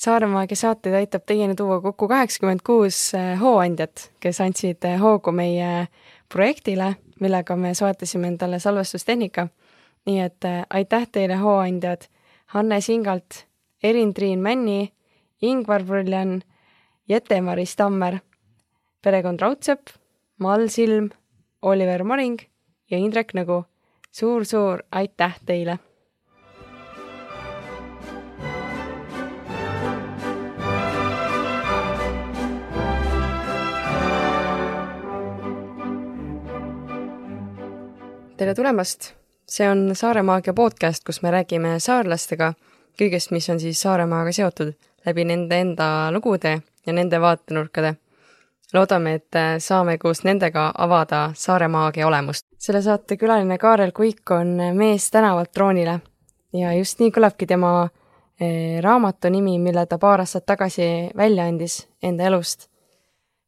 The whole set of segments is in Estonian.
Saaremaagia saateid aitab teieni tuua kokku kaheksakümmend kuus äh, hooandjat, kes andsid äh, hoogu meie projektile, millega me soetasime endale salvestustehnika. nii et äh, aitäh teile, hooandjad Hanne Singalt, Erin-Triin Männi, Ingvar Bruljan, Jette-Maris Tammer, perekond Raudsepp, Mall Silm, Oliver Moring ja Indrek Nõgu suur,. suur-suur aitäh teile! Tere tulemast! see on Saaremaagia podcast, kus me räägime saarlastega kõigest, mis on siis Saaremaaga seotud läbi nende enda lugude ja nende vaatenurkade. loodame, et saame koos nendega avada Saaremaagia olemust. selle saate külaline Kaarel Kuik on Mees tänavalt troonile ja just nii kõlabki tema eh, raamatu nimi, mille ta paar aastat tagasi välja andis enda elust.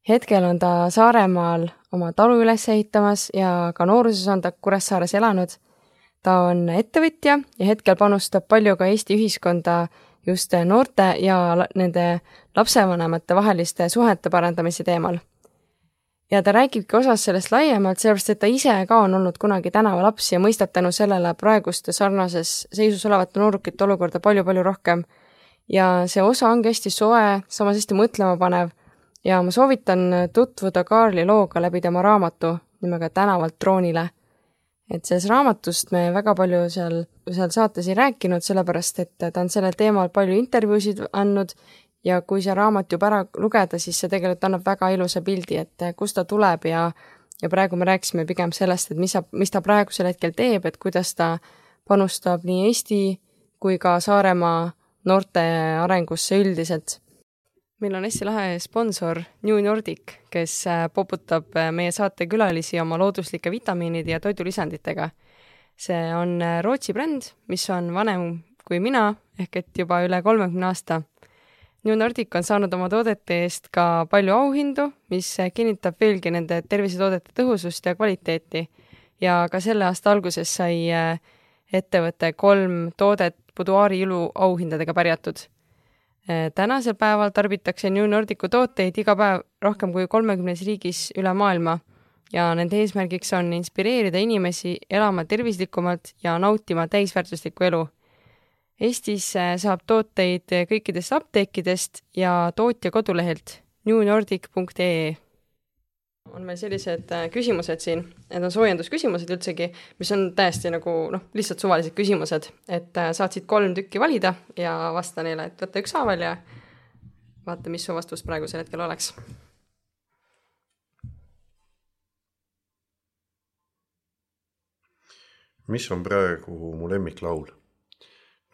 Hetkel on ta Saaremaal oma talu üles ehitamas ja ka nooruses on ta Kuressaares elanud. ta on ettevõtja ja hetkel panustab palju ka Eesti ühiskonda just noorte ja nende lapsevanemate vaheliste suhete parandamise teemal. ja ta räägibki osas sellest laiemalt, sellepärast et ta ise ka on olnud kunagi tänavalaps ja mõistab tänu sellele praeguste sarnases seisus olevate noorukite olukorda palju-palju rohkem. ja see osa ongi hästi soe, samas hästi mõtlemapanev ja ma soovitan tutvuda Kaarli looga läbi tema raamatu nimega Tänavalt troonile. et sellest raamatust me väga palju seal, seal saates ei rääkinud, sellepärast et ta on sellel teemal palju intervjuusid andnud ja kui see raamat juba ära lugeda, siis see tegelikult annab väga ilusa pildi, et kust ta tuleb ja ja praegu me rääkisime pigem sellest, et mis sa, mis ta praegusel hetkel teeb, et kuidas ta panustab nii Eesti kui ka Saaremaa noorte arengusse üldiselt meil on hästi lahe sponsor New Nordic, kes äh, poputab äh, meie saatekülalisi oma looduslike vitamiinide ja toidulisanditega. see on äh, Rootsi bränd, mis on vanem kui mina, ehk et juba üle kolmekümne aasta. New Nordic on saanud oma toodete eest ka palju auhindu, mis kinnitab veelgi nende tervisetoodete tõhusust ja kvaliteeti. ja ka selle aasta alguses sai ettevõte kolm toodet Buduaari ilu auhindadega pärjatud tänasel päeval tarbitakse New Nordicu tooteid iga päev rohkem kui kolmekümnes riigis üle maailma ja nende eesmärgiks on inspireerida inimesi elama tervislikumalt ja nautima täisväärtuslikku elu. Eestis äh, saab tooteid kõikidest apteekidest ja tootja kodulehelt newnordic.ee on meil sellised äh, küsimused siin, need on soojendusküsimused üldsegi, mis on täiesti nagu noh, lihtsalt suvalised küsimused, et äh, saad siit kolm tükki valida ja vasta neile, et võta ükshaaval ja vaata, mis su vastus praegusel hetkel oleks. mis on praegu mu lemmiklaul?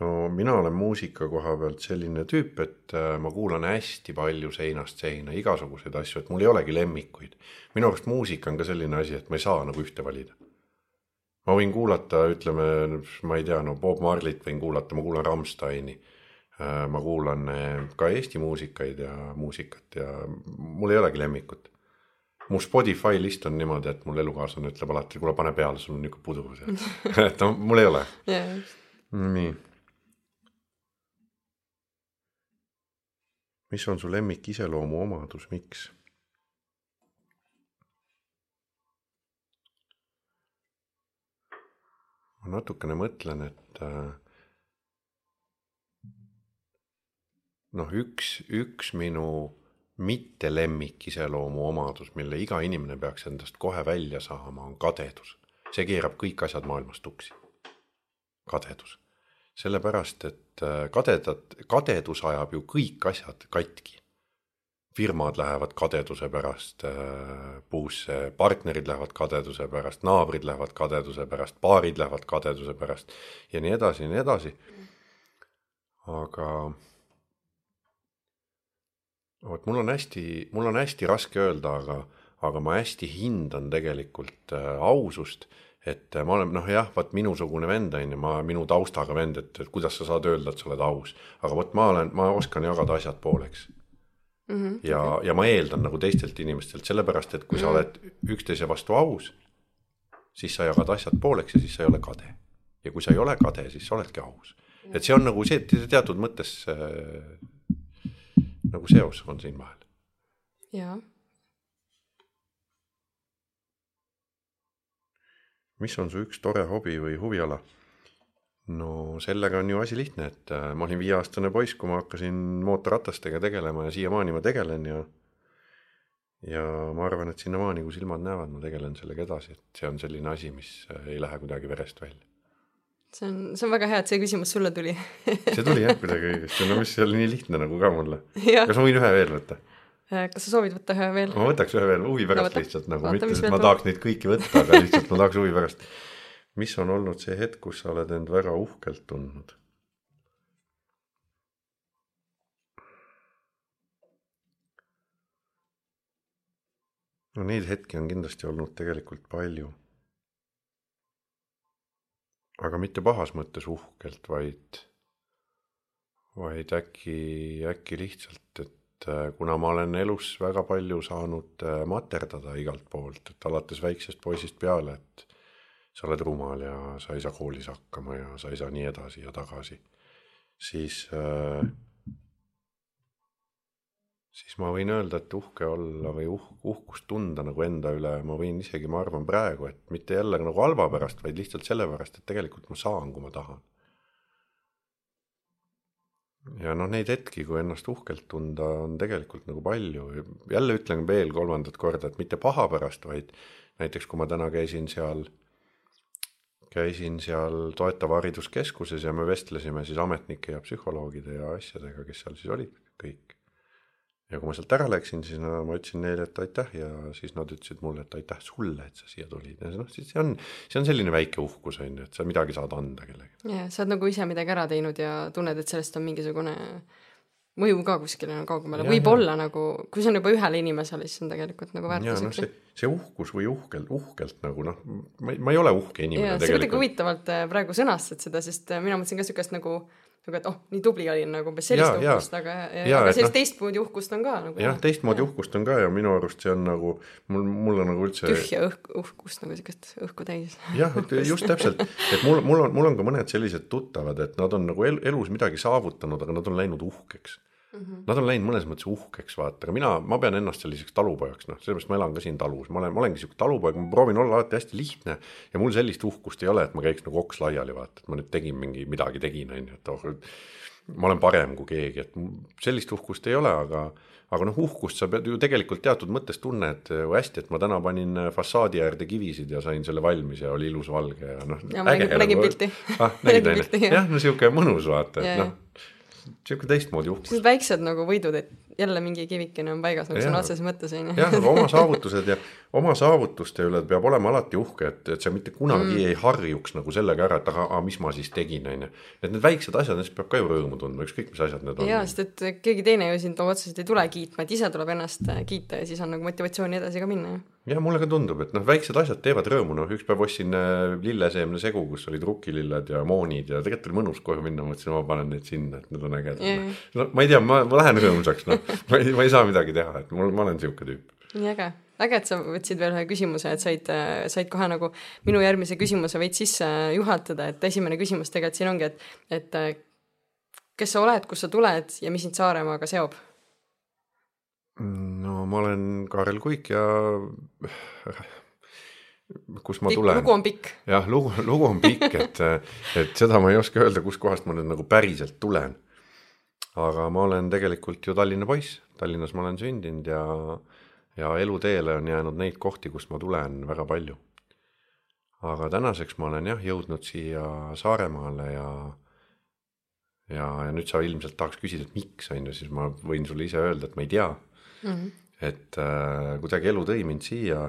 No mina olen muusika koha pealt selline tüüp, et äh, ma kuulan hästi palju seinast seina igasuguseid asju, et mul ei olegi lemmikuid. minu arust muusika on ka selline asi, et ma ei saa nagu ühte valida. ma võin kuulata, ütleme, ma ei tea, no Bob Marlit võin kuulata, ma kuulan Rammsteini. Äh, ma kuulan äh, ka Eesti muusikaid ja muusikat ja mul ei olegi lemmikut mu Spotify list on niimoodi, et mul elukaaslane ütleb alati, kuule pane peale, sul on niisugune puder seal et no mul ei ole yeah.. nii mis on su lemmik iseloomuomadus, miks? ma natukene mõtlen, et äh, noh, üks, üks minu mitte lemmik iseloomuomadus, mille iga inimene peaks endast kohe välja saama, on kadedus. see keerab kõik asjad maailmas tuksi. kadedus sellepärast et äh, kadedat, kadedus ajab ju kõik asjad katki. firmad lähevad kadeduse pärast äh, puusse, partnerid lähevad kadeduse pärast, naabrid lähevad kadeduse pärast, paarid lähevad kadeduse pärast ja nii edasi ja nii edasi. aga vot mul on hästi, mul on hästi raske öelda, aga, aga ma hästi hindan tegelikult äh, ausust et ma olen noh, jah, vot minusugune vend on ju, ma minu taustaga vend, et, et kuidas sa saad öelda, et sa oled aus, aga vot ma olen, ma oskan jagada asjad pooleks mm. -hmm. ja, ja ma eeldan nagu teistelt inimestelt, sellepärast et kui mm -hmm. sa mhm. oled üksteise vastu aus, siis sa jagad asjad pooleks ja siis sa ei ole kade. ja kui sa ei ole kade, siis sa oledki aus. et see on nagu see teatud mõttes äh, nagu seos on siin vahel. jaa. Mis on su üks tore hobi või huviala? no sellega on ju asi lihtne, et äh, ma olin viieaastane poiss, kui ma hakkasin mootorratastega tegelema ja siiamaani ma tegelen ja ja ma arvan, et sinnamaani, kui silmad näevad, ma tegelen sellega edasi, et see on selline asi, mis äh, ei lähe kuidagi verest välja. see on, see on väga hea, et see küsimus sulle tuli see tuli jah kuidagi õigesti, no mis see oli nii lihtne nagu ka mulle. kas ma võin ühe veel võtta? Äh, kas sa soovid võtta ühe veel? ma võtaks ühe veel huvi pärast no, lihtsalt nagu, mitte et ma tahaks neid kõiki võtta, aga lihtsalt ma tahaks huvi pärast. mis on olnud see hetk, kus sa oled end väga uhkelt tundnud? no neid hetki on kindlasti olnud tegelikult palju. aga mitte pahas mõttes uhkelt, vaid, vaid äkki, äkki lihtsalt, et äh, kuna ma olen elus väga palju saanud äh, materdada igalt poolt, et alates väiksest poisist peale, et sa oled rumal ja sa ei saa koolis hakkama ja sa ei saa nii edasi ja tagasi, siis äh, siis ma võin öelda, et uhke olla või uh-, uhkust tunda nagu enda üle, ma võin isegi, ma arvan praegu, et mitte jälle nagu halva pärast, vaid lihtsalt sellepärast, et tegelikult ma saan, kui ma tahan. Ja noh, neid hetki, kui ennast uhkelt tunda, on tegelikult nagu palju, jälle ütlen veel kolmandat korda, et mitte paha pärast, vaid näiteks kui ma täna käisin seal, käisin seal toetava hariduskeskuses ja me vestlesime siis ametnike ja psühholoogide ja asjadega, kes seal siis olid kõik ja kui ma sealt ära läksin, siis no, ma ütlesin neile, et aitäh ja siis nad ütlesid mulle, et aitäh sulle, et sa siia tulid ja noh, siis see on, see on selline väike uhkus on ju, et sa midagi saad anda kellelegi. ja sa oled nagu ise midagi ära teinud ja tunned, et sellest on mingisugune mõju ka kuskile nagu kaugemale, võib-olla nagu, kui see on juba ühele inimesele, siis on tegelikult nagu väärtuslik. No, see, see uhkus või uhkelt, uhkelt nagu noh, ma ei, ma ei ole uhke inimene ja, tegelikult. sa kuidagi huvitavalt äh, praegu sõnastad seda, sest äh, mina mõtlesin ka siukest nagu nagu et oh, nii tubli olin nagu umbes sellist ja, uhkust, aga, aga sellist no, teistmoodi uhkust on ka nagu. jah, teistmoodi uhkust on ka ja minu arust see on nagu mul, mul on nagu üldse. tühja õhk, uhkust nagu siukest õhku täis. jah, et just täpselt, et mul, mul on, mul on ka mõned sellised tuttavad, et nad on nagu el, elus midagi saavutanud, aga nad on läinud uhkeks Mm -hmm. Nad on läinud mõnes mõttes uhkeks, vaata, aga mina, ma pean ennast selliseks talupojaks, noh, sellepärast ma elan ka siin talus, ma olen, ma olengi sihuke talupoeg, ma proovin olla alati hästi lihtne ja mul sellist uhkust ei ole, et ma käiks nagu oks laiali, vaata, et ma nüüd tegin mingi, midagi tegin, on ju, et oh, ma olen parem kui keegi, et sellist uhkust ei ole, aga aga noh, uhkust sa pead ju tegelikult teatud mõttes tunned ju hästi, et ma täna panin fassaadi äärde kivisid ja sain selle valmis ja oli ilus valge ja noh. ja ma nägin, nägin pilti. ah, nägid onju, jah, no sihuke mõnus vaata, et noh sihuke teistmoodi uhkus. väiksed nagu võidud, et jälle mingi kivikene on paigas nagu sõna otseses mõttes on ju. jah, aga oma saavutused ja oma saavutuste üle peab olema alati uhke, et, et sa mitte kunagi mm. ei harjuks nagu sellega ära, et aga, aga mis ma siis tegin, on ju. et need väiksed asjad, nendest peab ka ju rõõmu tundma, ükskõik mis asjad need on. jaa, sest et keegi teine ju sind otseselt ei tule kiitma, et ise tuleb ennast äh, kiita ja siis on nagu motivatsiooni edasi ka minna jah, mulle ka tundub, et noh, väiksed asjad teevad rõõmu, noh, üks päev ostsin äh, lilleseemne segu, kus olid rukkililled ja moonid ja tegelikult oli mõnus koju minna, mõtlesin, ma panen neid sinna, et need on ägedad yeah.. no ma ei tea, ma, ma lähen rõõmsaks, noh, ma ei, ma ei saa midagi teha, et mul, ma olen sihuke tüüp. nii äge, äge, et sa võtsid veel ühe küsimuse, et said, said kohe nagu minu järgmise küsimuse veits sisse juhatada, et esimene küsimus tegelikult siin ongi, et, et kes sa oled, kust sa tuled ja mis sind Saaremaaga seob no ma olen Kaarel Kuik ja kus ma tulen. lugu on pikk. jah, lugu, lugu on pikk, et, et seda ma ei oska öelda, kuskohast ma nüüd nagu päriselt tulen. Aga ma olen tegelikult ju Tallinna poiss, Tallinnas ma olen sündinud ja, ja eluteele on jäänud neid kohti, kust ma tulen väga palju. aga tänaseks ma olen jah jõudnud siia Saaremaale ja ja, ja nüüd sa ilmselt tahaks küsida, et miks, on ju, siis ma võin sulle ise öelda, et ma ei tea mm. -hmm. et äh, kuidagi elu tõi mind siia,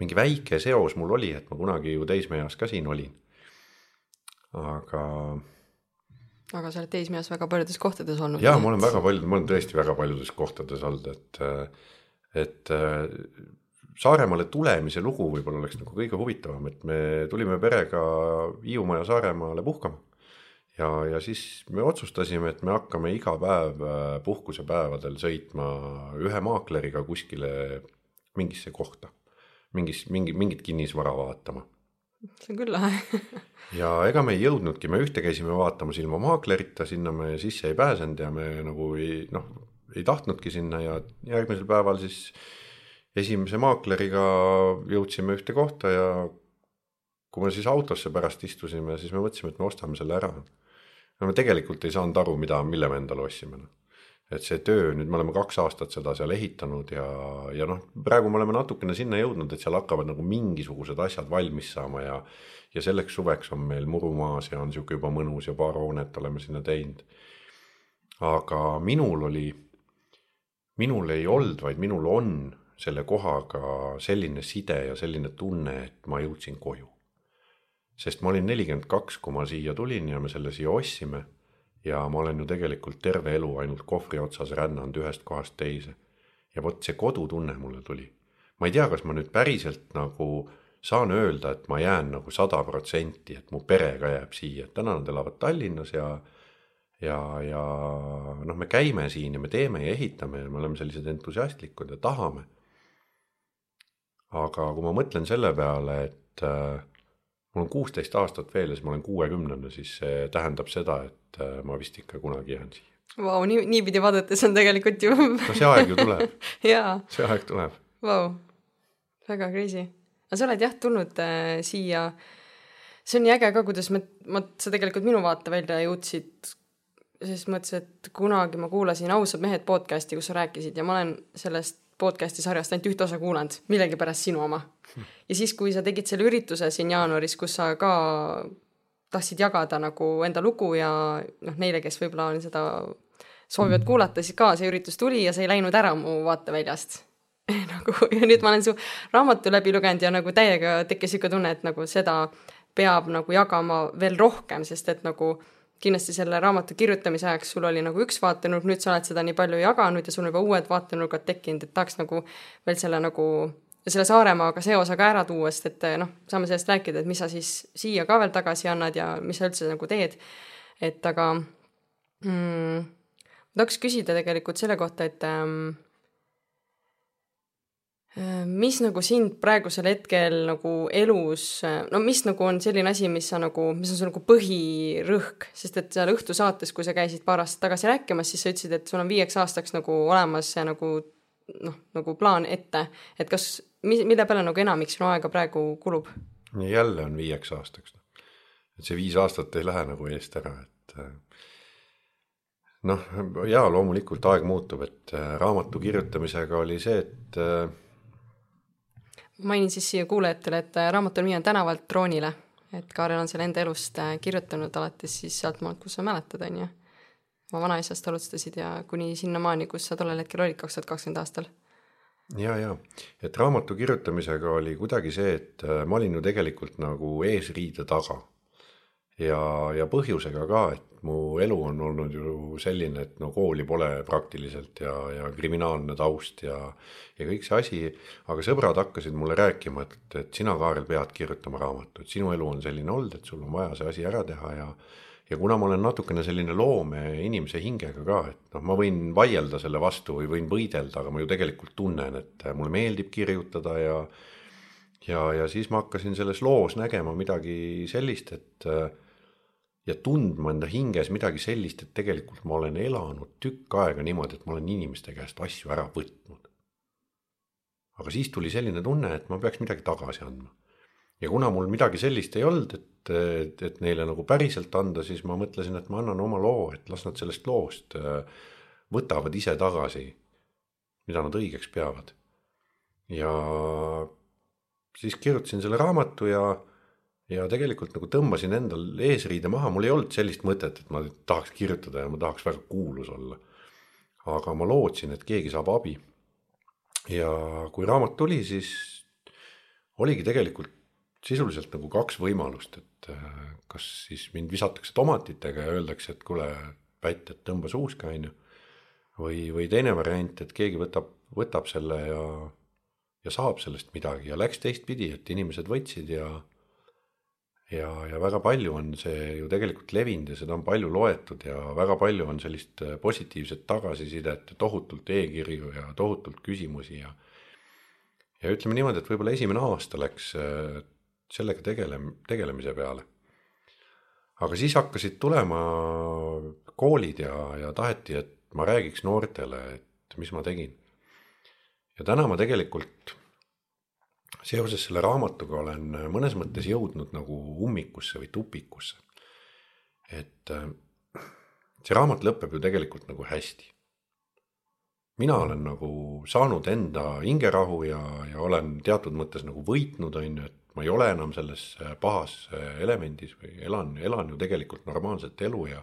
mingi väike seos mul oli, et ma kunagi ju teismeeas ka siin olin. aga. Aga sa oled teismeeas väga paljudes kohtades olnud. ja ma olen väga palju, ma olen tõesti väga paljudes kohtades olnud, et, äh, et äh, Saaremaale tulemise lugu võib-olla oleks nagu kõige huvitavam, et me tulime perega Hiiumaa ja Saaremaale puhkama ja, ja siis me otsustasime, et me hakkame iga päev äh, puhkusepäevadel sõitma ühe maakleriga kuskile mingisse kohta, mingis, mingi, mingit kinnisvara vaatama. See on küll lahe ja ega me ei jõudnudki, me ühte käisime vaatamas ilma maaklerita, sinna me sisse ei pääsenud ja me nagu ei noh, ei tahtnudki sinna ja järgmisel päeval siis esimese maakleriga jõudsime ühte kohta ja kui me siis autosse pärast istusime, siis me mõtlesime, et me ostame selle ära. no me tegelikult ei saanud aru, mida, mille me endale ostsime noh et see töö, nüüd me oleme kaks aastat seda seal ehitanud ja, ja noh, praegu me oleme natukene sinna jõudnud, et seal hakkavad nagu mingisugused asjad valmis saama ja ja selleks suveks on meil muru maas ja on sihuke juba mõnus ja paar hoonet oleme sinna teinud. aga minul oli, minul ei olnud, vaid minul on selle kohaga selline side ja selline tunne, et ma jõudsin koju. sest ma olin nelikümmend kaks, kui ma siia tulin ja me selle siia ostsime ja ma olen ju tegelikult terve elu ainult kohvri otsas rännanud ühest kohast teise. ja vot see kodutunne mulle tuli. ma ei tea, kas ma nüüd päriselt nagu saan öelda, et ma jään nagu sada protsenti, et mu pere ka jääb siia, et täna nad elavad Tallinnas ja ja, ja noh, me käime siin ja me teeme ja ehitame ja me oleme sellised entusiastlikud ja tahame. aga kui ma mõtlen selle peale, et äh, mul on kuusteist aastat veel ja siis ma olen kuuekümnene, siis see tähendab seda, et äh, ma vist ikka kunagi jään siia. Vau, nii, niipidi vaadates on tegelikult ju no see aeg ju tuleb jaa. see aeg tuleb. Vau, väga crazy. aga sa oled jah tulnud äh, siia, see on nii äge ka, kuidas me, ma, sa tegelikult minu vaatevälja jõudsid ses mõttes, et kunagi ma kuulasin Ausad mehed podcast'i, kus sa rääkisid ja ma olen sellest podcast'i sarjast ainult ühte osa kuulanud, millegipärast sinu oma. Ja siis, kui sa tegid selle ürituse siin jaanuaris, kus sa ka tahtsid jagada nagu enda lugu ja noh, neile, kes võib-olla on seda soovivad kuulata, siis ka see üritus tuli ja see ei läinud ära mu vaateväljast. Nagu ja nüüd ma olen su raamatu läbi lugenud ja nagu täiega tekkis sihuke tunne, et nagu seda peab nagu jagama veel rohkem, sest et nagu kindlasti selle raamatu kirjutamise ajaks sul oli nagu üks vaatenurk, nüüd sa oled seda nii palju jaganud ja sul on juba uued vaatenurgad tekkinud, et tahaks nagu veel selle nagu selle Saaremaaga seose ka ära tuua, sest et noh, saame sellest rääkida, et mis sa siis siia ka veel tagasi annad ja mis sa üldse nagu teed. et aga mm, ma tahaks küsida tegelikult selle kohta, et ähm, äh, mis nagu sind praegusel hetkel nagu elus, no mis nagu on selline asi, mis sa nagu, mis on su nagu põhirõhk, sest et seal õhtusaates, kui sa käisid paar aastat tagasi rääkimas, siis sa ütlesid, et sul on viieks aastaks nagu olemas see nagu noh, nagu plaan ette, et kas mille peale nagu enamik sinu aega praegu kulub? jälle on viieks aastaks. et see viis aastat ei lähe nagu eest ära, et äh, noh, jaa, loomulikult aeg muutub, et äh, raamatu kirjutamisega oli see, et äh, mainin siis siia kuulajatele, et raamat on Viian tänavalt troonile, et Kaarel on selle enda elust kirjutanud alates siis sealtmaalt, kus sa mäletad, on ju. oma vanaisast alustasid ja kuni sinnamaani, kus sa tollel hetkel olid, kaks tuhat kakskümmend aastal ja, ja et raamatu kirjutamisega oli kuidagi see, et äh, ma olin ju tegelikult nagu eesriide taga. Ja, ja põhjusega ka, et mu elu on olnud ju selline, et no kooli pole praktiliselt ja, ja kriminaalne taust ja, ja kõik see asi. aga sõbrad hakkasid mulle rääkima, et, et sina, Kaarel, pead kirjutama raamatu, et sinu elu on selline olnud, et sul on vaja see asi ära teha ja ja kuna ma olen natukene selline loomeinimese hingega ka, et noh, ma võin vaielda selle vastu või võin võidelda, aga ma ju tegelikult tunnen, et mulle meeldib kirjutada ja ja, ja siis ma hakkasin selles loos nägema midagi sellist, et ja tundma enda hinges midagi sellist, et tegelikult ma olen elanud tükk aega niimoodi, et ma olen inimeste käest asju ära võtnud. aga siis tuli selline tunne, et ma peaks midagi tagasi andma ja kuna mul midagi sellist ei olnud, et, et, et neile nagu päriselt anda, siis ma mõtlesin, et ma annan oma loo, et las nad sellest loost äh, võtavad ise tagasi, mida nad õigeks peavad. ja siis kirjutasin selle raamatu ja, ja tegelikult nagu tõmbasin endal eesriide maha, mul ei olnud sellist mõtet, et ma tahaks kirjutada ja ma tahaks väga kuulus olla. aga ma lootsin, et keegi saab abi. ja kui raamat tuli, siis oligi tegelikult sisuliselt nagu kaks võimalust, et äh, kas siis mind visatakse tomatitega ja öeldakse, et kuule, pätt, et tõmba suuska, on ju. või, või teine variant, et keegi võtab, võtab selle ja, ja saab sellest midagi ja läks teistpidi, et inimesed võtsid ja ja, ja väga palju on see ju tegelikult levinud ja seda on palju loetud ja väga palju on sellist äh, positiivset tagasisidet, tohutult e-kirju ja tohutult küsimusi ja ja ütleme niimoodi, et võib-olla esimene aasta läks äh, sellega tegele-, tegelemise peale. aga siis hakkasid tulema koolid ja, ja taheti, et ma räägiks noortele, et mis ma tegin. ja täna ma tegelikult seoses selle raamatuga olen mõnes mõttes jõudnud nagu ummikusse või tupikusse. et äh, see raamat lõpeb ju tegelikult nagu hästi. mina olen nagu saanud enda hingerahu ja, ja olen teatud mõttes nagu võitnud, on ju, et ma ei ole enam selles pahas elemendis või elan, elan ju tegelikult normaalset elu ja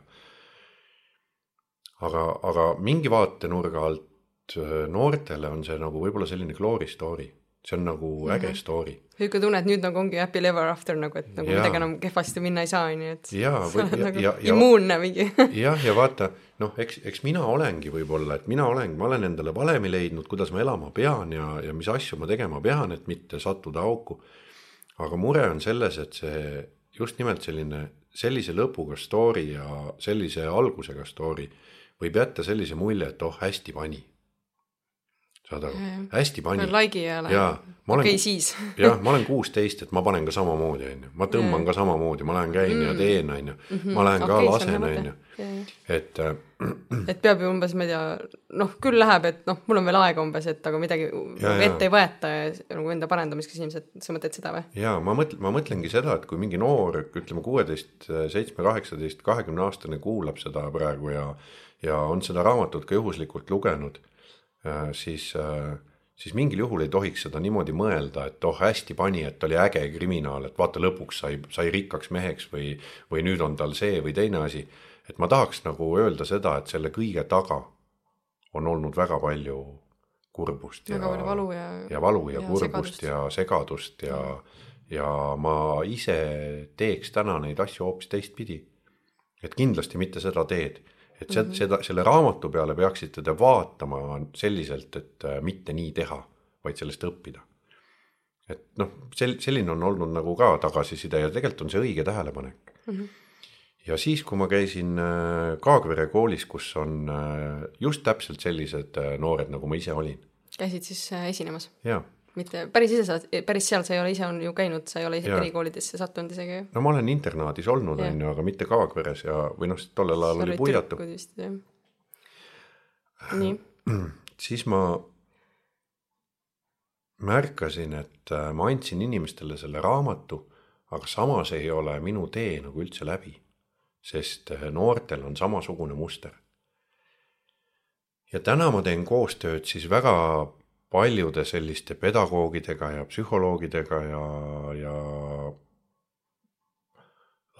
aga, aga mingi vaatenurga alt äh, noortele on see nagu võib-olla selline glory story, see on nagu mm -hmm. äge story. niisugune tunne, et nüüd nagu ongi happy ever after nagu, et nagu ja. midagi enam kehvasti minna ei saa, on ju, et jaa, sa oled ja, nagu ja, ja, immuunne mingi jah, ja vaata, noh, eks, eks mina olengi võib-olla, et mina olen, ma olen endale valemi leidnud, kuidas ma elama pean ja, ja mis asju ma tegema pean, et mitte sattuda auku. aga mure on selles, et see just nimelt selline, sellise lõpuga story ja sellise algusega story võib jätta sellise mulje, et oh, hästi pani. Saad aru, hästi pani. like'i ei ole. okei, siis. jah, ma olen kuusteist, et ma panen ka samamoodi, onju, ma tõmban Jaa. ka samamoodi, ma lähen käin ja teen, onju, ma lähen ka see on lasen, onju, et äh, et peab ju umbes, ma ei tea, noh, küll läheb, et noh, mul on veel aega umbes, et aga midagi jaa. ette ei võeta ja nagu enda parendamiseks ilmselt, sa mõtled seda või? ja ma mõtlen, ma mõtlengi seda, et kui mingi noor, ütleme kuueteist, seitsme, kaheksateist, kahekümne aastane kuulab seda praegu ja, ja on seda raamatut ka juhuslikult lugenud, siis, siis mingil juhul ei tohiks seda niimoodi mõelda, et oh, hästi pani, et oli äge kriminaal, et vaata, lõpuks sai, sai rikkaks meheks või, või nüüd on tal see või teine asi. et ma tahaks nagu öelda seda, et selle kõige taga on olnud väga palju kurbust väga palju valu ja ja valu ja, ja ja kurbust segadust. ja segadust ja, ja ma ise teeks täna neid asju hoopis teistpidi. et kindlasti mitte seda teed, et seda mm, -hmm. seda, selle raamatu peale peaksite te vaatama selliselt, et äh, mitte nii teha, vaid sellest õppida. et noh, sel-, selline on olnud nagu ka tagasiside ja tegelikult on see õige tähelepanek mm. -hmm ja siis, kui ma käisin äh, Kaagvere koolis, kus on äh, just täpselt sellised noored, nagu ma ise olin. käisid siis esinemas? jaa, mitte, päris ise sa, päris seal sa ei ole ise on ju käinud, sa ei ole ise erikoolidesse sattunud isegi ju. no ma olen internaadis olnud, on ju, aga mitte Kaagveres ja, või noh, tollel ajal oli Puiatu. nii, siis ma märkasin, et äh, ma andsin inimestele selle raamatu, aga samas ei ole minu tee nagu üldse läbi, sest äh, noortel on samasugune muster. ja täna ma teen koostööd siis väga paljude selliste pedagoogidega ja psühholoogidega ja, ja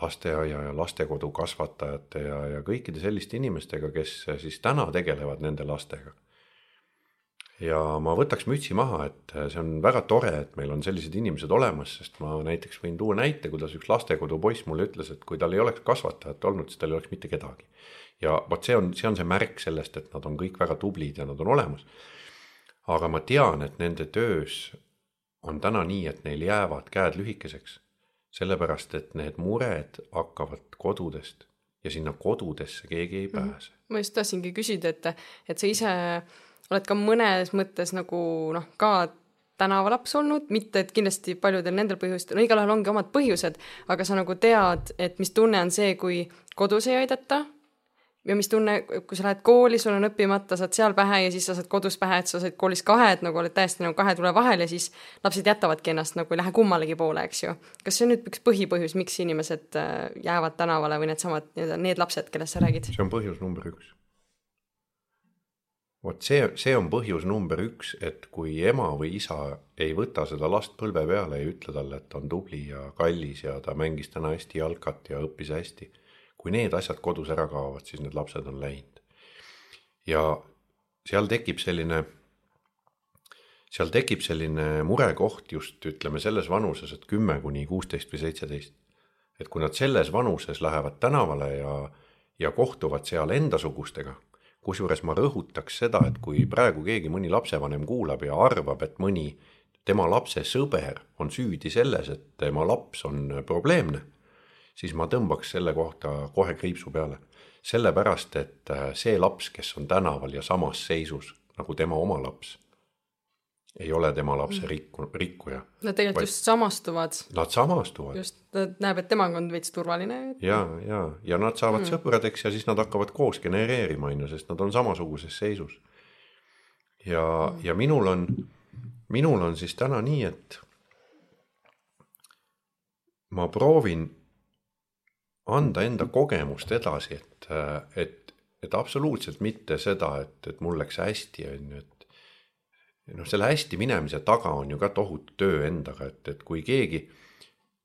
lasteaia ja lastekodu kasvatajate ja, ja kõikide selliste inimestega, kes siis täna tegelevad nende lastega. ja ma võtaks mütsi maha, et see on väga tore, et meil on sellised inimesed olemas, sest ma näiteks võin tuua näite, kuidas üks lastekodu poiss mulle ütles, et kui tal ei oleks kasvatajat olnud, siis tal ei oleks mitte kedagi. ja vot see on, see on see märk sellest, et nad on kõik väga tublid ja nad on olemas. Aga ma tean, et nende töös on täna nii, et neil jäävad käed lühikeseks sellepärast, et need mured hakkavad kodudest ja sinna kodudesse keegi ei pääse mm. ma just tahtsingi küsida, et, et sa ise oled ka mõnes mõttes nagu noh, ka tänavalaps olnud, mitte et kindlasti paljudel nendel põhjustel, no igalühel ongi omad põhjused, aga sa nagu tead, et mis tunne on see, kui kodus ei aidata ja mis tunne, kui sa lähed kooli, sul on õppimata, saad seal pähe ja siis sa saad kodus pähe, et sa said koolis kahe, et nagu oled täiesti nagu kahe tule vahel ja siis lapsed jätavadki ennast nagu ei lähe kummalegi poole, eks ju. kas see on nüüd üks põhipõhjus, miks inimesed äh, jäävad tänavale või needsamad nii-öelda need lapsed, kellest sa räägid? see on põhjus number üks. vot see, see on põhjus number üks, et kui ema või isa ei võta seda last põlve peale, ei ütle talle, et ta on tubli ja kallis ja ta mängis täna hästi jalkat ja õppis hästi. Kui need asjad kodus ära kaovad, siis need lapsed on läinud. ja seal tekib selline, seal tekib selline murekoht just ütleme selles vanuses, et kümme kuni kuusteist või seitseteist. et kui nad selles vanuses lähevad tänavale ja, ja kohtuvad seal endasugustega kusjuures ma rõhutaks seda, et kui praegu keegi, mõni lapsevanem kuulab ja arvab, et mõni tema lapse sõber on süüdi selles, et tema laps on probleemne, siis ma tõmbaks selle kohta kohe kriipsu peale. sellepärast, et see laps, kes on tänaval ja samas seisus nagu tema oma laps, ei ole tema lapse rikku, rikkuja. Nad tegelikult Vaid- just samastuvad, Nad samastuvad just ta näeb, et temaga on veits turvaline. ja, ja, ja nad saavad mm. sõpradeks ja siis nad hakkavad koos genereerima, on ju, sest nad on samasuguses seisus. ja mm., ja minul on, minul on siis täna nii, et ma proovin anda enda kogemust edasi, et, et, et absoluutselt mitte seda, et, et mul läks hästi, on ju, et noh, selle hästi minemise taga on ju ka tohutu töö endaga, et, et kui keegi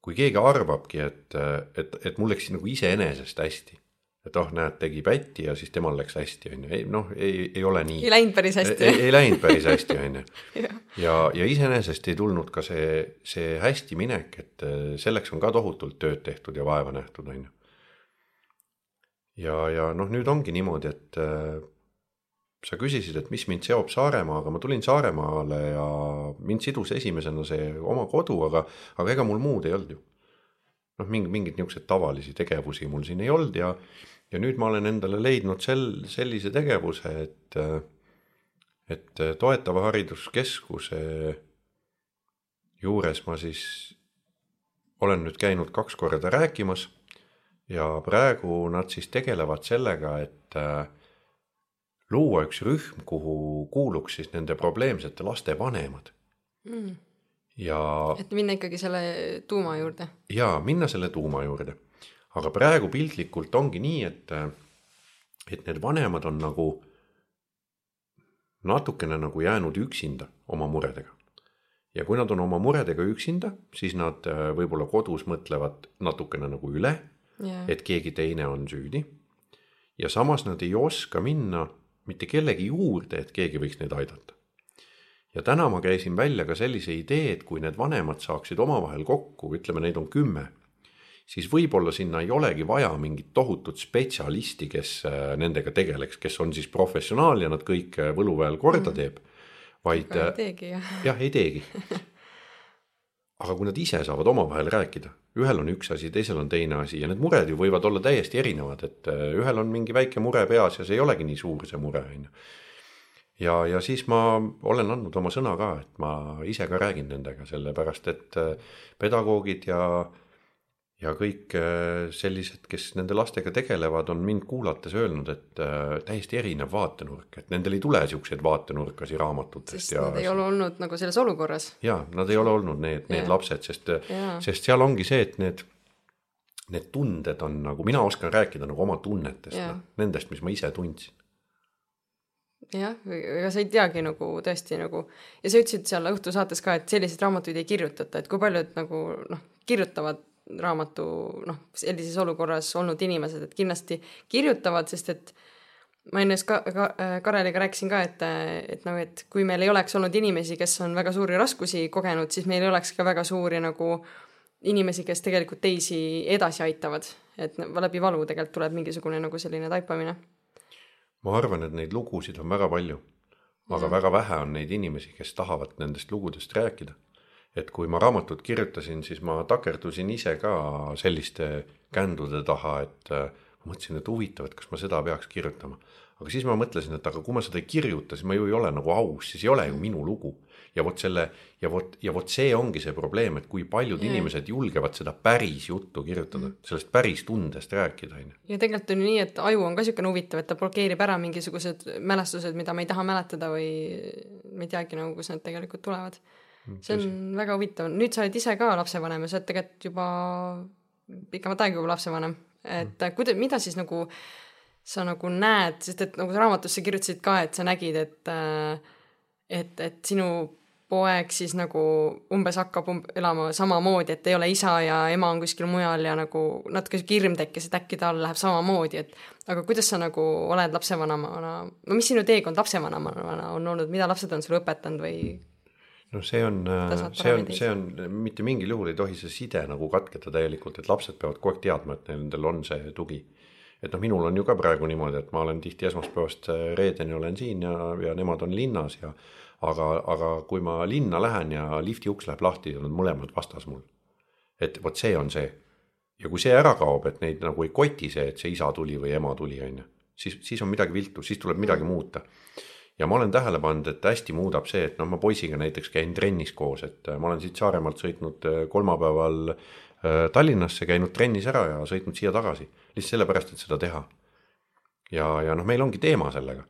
kui keegi arvabki, et, et, et mul läks nagu iseenesest hästi, et oh, näed, tegi pätti ja siis temal läks hästi, on ju, ei noh, ei, ei ole nii. ei läinud päris hästi ei,. ei läinud päris hästi, on ju. Ja, ja iseenesest ei tulnud ka see, see hästi minek, et eh, selleks on ka tohutult tööd tehtud ja vaeva nähtud, on ju. ja, ja noh, nüüd ongi niimoodi, et eh, sa küsisid, et mis mind seob Saaremaaga, ma tulin Saaremaale ja mind sidus esimesena see oma kodu, aga, aga ega mul muud ei olnud ju. noh, mingi, mingeid niisuguseid tavalisi tegevusi mul siin ei olnud ja, ja nüüd ma olen endale leidnud sel, sellise tegevuse, et, et toetava hariduskeskuse juures ma siis olen nüüd käinud kaks korda rääkimas ja praegu nad siis tegelevad sellega, et luua üks rühm, kuhu kuuluks siis nende probleemsete laste vanemad Mm. Ja et minna ikkagi selle tuuma juurde. ja minna selle tuuma juurde. aga praegu piltlikult ongi nii, et, et need vanemad on nagu natukene nagu jäänud üksinda oma muredega. ja kui nad on oma muredega üksinda, siis nad äh, võib-olla kodus mõtlevad natukene nagu üle, jah, et keegi teine on süüdi. ja samas nad ei oska minna mitte kellegi juurde, et keegi võiks neid aidata. Ja täna ma käisin välja ka sellise idee, et kui need vanemad saaksid omavahel kokku, ütleme, neid on kümme, siis võib-olla sinna ei olegi vaja mingit tohutut spetsialisti, kes äh, nendega tegeleks, kes on siis professionaal ja nad kõik äh, võluväel korda teeb, vaid aga äh, ei teegi jah. jah, ei teegi. aga kui nad ise saavad omavahel rääkida, ühel on üks asi, teisel on teine asi ja need mured ju võivad olla täiesti erinevad, et ühel on mingi väike mure peas ja see ei olegi nii suur, see mure on ju. ja, ja siis ma olen andnud oma sõna ka, et ma ise ka räägin nendega, sellepärast et äh, pedagoogid ja ja kõik äh, sellised, kes nende lastega tegelevad, on mind kuulates öelnud, et äh, täiesti erinev vaatenurk, et nendel ei tule siukseid vaatenurkasi raamatutest sest ja nad ei ole olnud nagu selles olukorras. ja nad ei ole olnud need, need Jaa. lapsed, sest, Jaa. sest seal ongi see, et need, need tunded on nagu, mina oskan rääkida nagu oma tunnetest Jaa., nendest, mis ma ise tundsin. jah, ega sa ei teagi nagu tõesti nagu ja sa ütlesid seal õhtusaates ka, et selliseid raamatuid ei kirjutata, et kui paljud nagu noh, kirjutavad raamatu noh, sellises olukorras olnud inimesed, et kindlasti kirjutavad, sest et ma enne ka, ka Kareliga rääkisin ka, et, et nagu, et kui meil ei oleks olnud inimesi, kes on väga suuri raskusi kogenud, siis meil ei oleks ka väga suuri nagu inimesi, kes tegelikult teisi edasi aitavad, et läbi valu tegelikult tuleb mingisugune nagu selline taipamine. Ma arvan, et neid lugusid on väga palju, aga Jaa. väga vähe on neid inimesi, kes tahavad nendest lugudest rääkida. et kui ma raamatut kirjutasin, siis ma takerdusin ise ka selliste kändude taha, et äh, mõtlesin, et huvitav, et kas ma seda peaks kirjutama. Aga siis ma mõtlesin, et aga kui ma seda ei kirjuta, siis ma ju ei ole nagu aus, siis ei ole ju minu lugu. ja vot selle ja vot, ja vot see ongi see probleem, et kui paljud Jaa. inimesed julgevad seda päris juttu kirjutada, sellest päris tundest rääkida, on ju. ja tegelikult on ju nii, et aju on ka niisugune huvitav, et ta blokeerib ära mingisugused mälestused, mida me ei taha mäletada või me ei teagi nagu, kust need tegelikult tulevad. see on väga huvitav, nüüd sa oled ise ka lapsevanem ja sa oled tegelikult juba pikemat aega juba lapsevanem, et mm. kuida-, mida siis nagu sa nagu näed, sest et nagu sa raamatus sa kirjutasid ka, et sa nägid, et et, et sinu poeg siis nagu umbes hakkab umb- elama samamoodi, et ei ole isa ja ema on kuskil mujal ja nagu natuke sihuke hirm tekkis, et äkki tal läheb samamoodi, et aga kuidas sa nagu oled lapsevanemana, no mis sinu teekond lapsevanemana on olnud, mida lapsed on sulle õpetanud või no see on, saab see on, see on, mitte mingil juhul ei tohi see side nagu katkeda täielikult, et lapsed peavad kogu aeg teadma, et nendel on see tugi. Et noh, minul on ju ka praegu niimoodi, et ma olen tihti esmaspäevast äh, reedeni olen siin ja, ja nemad on linnas ja aga, aga kui ma linna lähen ja lifti uks läheb lahti, on mõlemad vastas mul. et vot see on see. ja kui see ära kaob, et neid nagu ei koti see, et see isa tuli või ema tuli, on ju, siis, siis on midagi viltu, siis tuleb midagi muuta ja ma olen tähele pannud, et hästi muudab see, et noh, ma poisiga näiteks käin trennis koos, et äh, ma olen siit Saaremaalt sõitnud äh, kolmapäeval Tallinnasse, käinud trennis ära ja sõitnud siia tagasi, lihtsalt sellepärast, et seda teha. ja, ja noh, meil ongi teema sellega,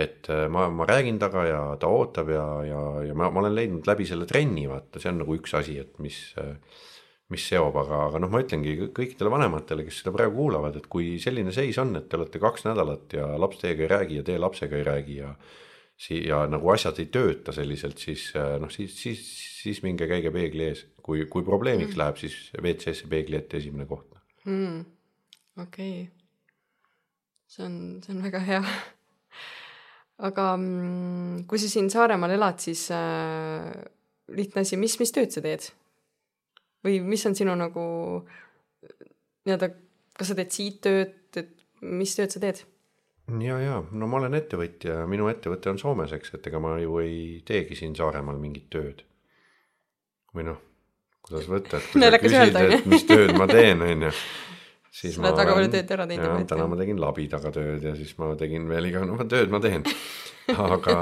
et ma, ma räägin temaga ja ta ootab ja, ja, ja ma, ma olen leidnud läbi selle trenni, vaata, see on nagu üks asi, et mis äh, mis seob, aga, aga noh, ma ütlengi kõikidele vanematele, kes seda praegu kuulavad, et kui selline seis on, et te olete kaks nädalat ja laps teiega ei räägi ja teie lapsega ei räägi ja ja nagu asjad ei tööta selliselt, siis noh, siis, siis, siis minge käige peegli ees, kui, kui probleemiks mm. läheb, siis WC-sse peegli ette esimene koht mm.. Okei okay., see on, see on väga hea aga mm, kui sa siin Saaremaal elad, siis äh, lihtne asi, mis, mis tööd sa teed? või mis on sinu nagu nii-öelda, kas sa teed siit tööd, et mis tööd sa teed? ja, ja no ma olen ettevõtja, minu ettevõte on Soomes, eks, et ega ma ju ei teegi siin Saaremaal mingit tööd. või noh, kuidas võtta, et kui sa küsid, et mis tööd ma teen, on ju siis sa oled väga palju tööd ära teinud. jah, täna ma tegin labidaga tööd ja siis ma tegin veel iga no, tööd ma teen aga,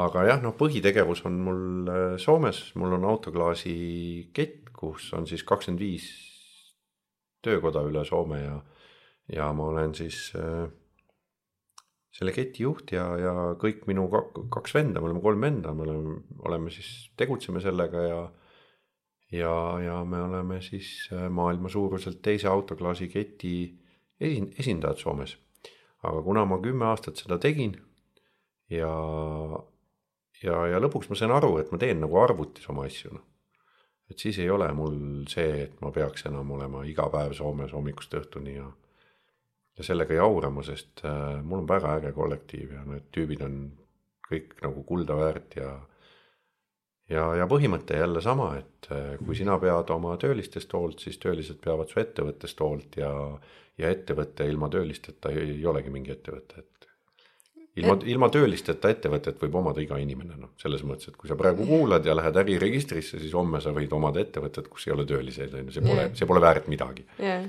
aga jah, noh, põhitegevus on mul äh, Soomes, mul on autoklaasi kett, kus on siis kakskümmend viis töökoda üle Soome ja, ja ma olen siis äh, selle keti juht ja, ja kõik minu kaks venda, me oleme kolm venda, me oleme, oleme siis, tegutseme sellega ja ja, ja me oleme siis äh, maailma suuruselt teise autoklaasi keti esin-, esindajad Soomes. aga kuna ma kümme aastat seda tegin ja, ja, ja lõpuks ma sain aru, et ma teen nagu arvutis oma asju, noh et siis ei ole mul see, et ma peaks enam olema iga päev Soomes hommikust õhtuni ja ja sellega jaurama, sest äh, mul on väga äge kollektiiv ja need tüübid on kõik nagu kulda väärt ja ja, ja põhimõte jälle sama, et äh, kui sina pead oma töölistest hoolt, siis töölised peavad su ettevõttest hoolt ja ja ettevõte ilma töölisteta ei, ei olegi mingi ettevõte, et ilma, ilma töölisteta ettevõtet võib omada iga inimene, noh, selles mõttes, et kui sa praegu kuulad ja lähed äriregistrisse, siis homme sa võid omada ettevõtet, kus ei ole tööliseid, on ju, see pole yeah., see pole väärt midagi yeah..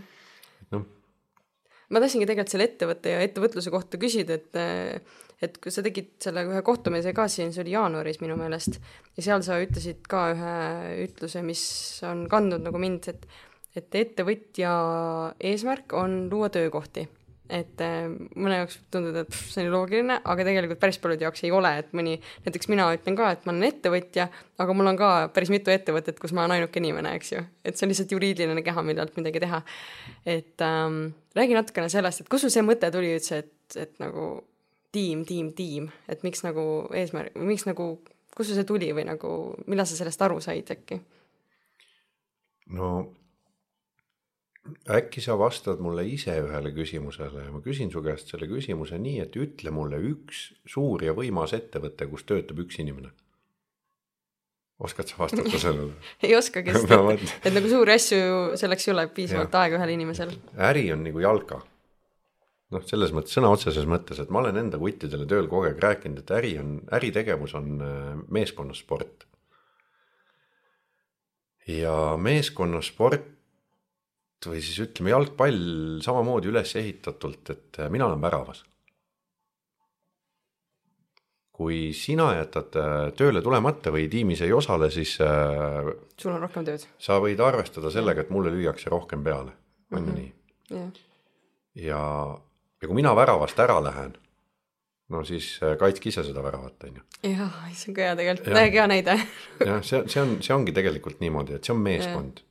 noh. Ma tahtsingi tegelikult selle ettevõtte ja ettevõtluse kohta küsida, et et kui sa tegid selle ühe kohtumise ka siin, see oli jaanuaris minu meelest, ja seal sa ütlesid ka ühe ütluse, mis on kandnud nagu mind, et et ettevõtja eesmärk on luua töökohti et äh, mõne jaoks võib tunduda, et pff, see on loogiline, aga tegelikult päris paljude jaoks ei ole, et mõni, näiteks mina ütlen ka, et ma olen ettevõtja, aga mul on ka päris mitu ettevõtet, kus ma olen ainuke inimene, eks ju. et see on lihtsalt juriidiline keha, millelt midagi teha. et ähm, räägi natukene sellest, et kust sul see mõte tuli üldse, et, et nagu tiim, tiim, tiim, et miks nagu eesmärk, miks nagu, kust sul see tuli või nagu, millal sa sellest aru said äkki? no äkki sa vastad mulle ise ühele küsimusele ja ma küsin su käest selle küsimuse nii, et ütle mulle üks suur ja võimas ettevõte, kus töötab üks inimene. oskad sa vastata sellele ei oskagi, sest et, et nagu suuri asju, selleks ei ole piisavalt aega ühel inimesel. äri on nagu jalka. noh, selles mõttes sõna otseses mõttes, et ma olen enda kuttidele tööl kogu aeg rääkinud, et äri on, äritegevus on äh, meeskonnasport. ja meeskonnasport või siis ütleme, jalgpall samamoodi üles ehitatult, et äh, mina olen väravas. kui sina jätad äh, tööle tulemata või tiimis ei osale, siis äh, sul on rohkem tööd. sa võid arvestada sellega, et mulle lüüakse rohkem peale, on ju mhm. nii? Ja, ja kui mina väravast ära lähen, no siis kaitske ise seda väravat, on ju. jah, see on ka hea tegelikult, täiega hea näide. Jah, see, see on, see ongi tegelikult niimoodi, et see on meeskond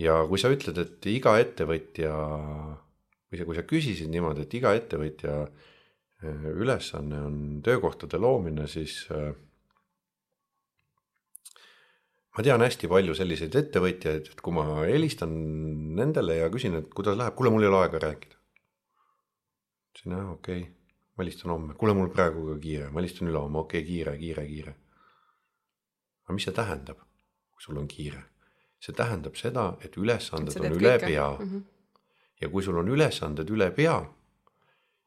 ja kui sa ütled, et iga ettevõtja või kui sa küsisid niimoodi, et iga ettevõtja äh, ülesanne on töökohtade loomine, siis äh, ma tean hästi palju selliseid ettevõtjaid, et kui ma helistan nendele ja küsin, et kuidas läheb, kuule, mul ei ole aega rääkida. ütlesin, jah, okei okay., ma helistan homme, kuule, mul praegu ka kiire, ma helistan ülehomme, okei okay,, kiire, kiire, kiire. aga mis see tähendab, kui sul on kiire? See tähendab seda, et ülesanded on üle kõike. pea mm. -hmm. ja kui sul on ülesanded üle pea,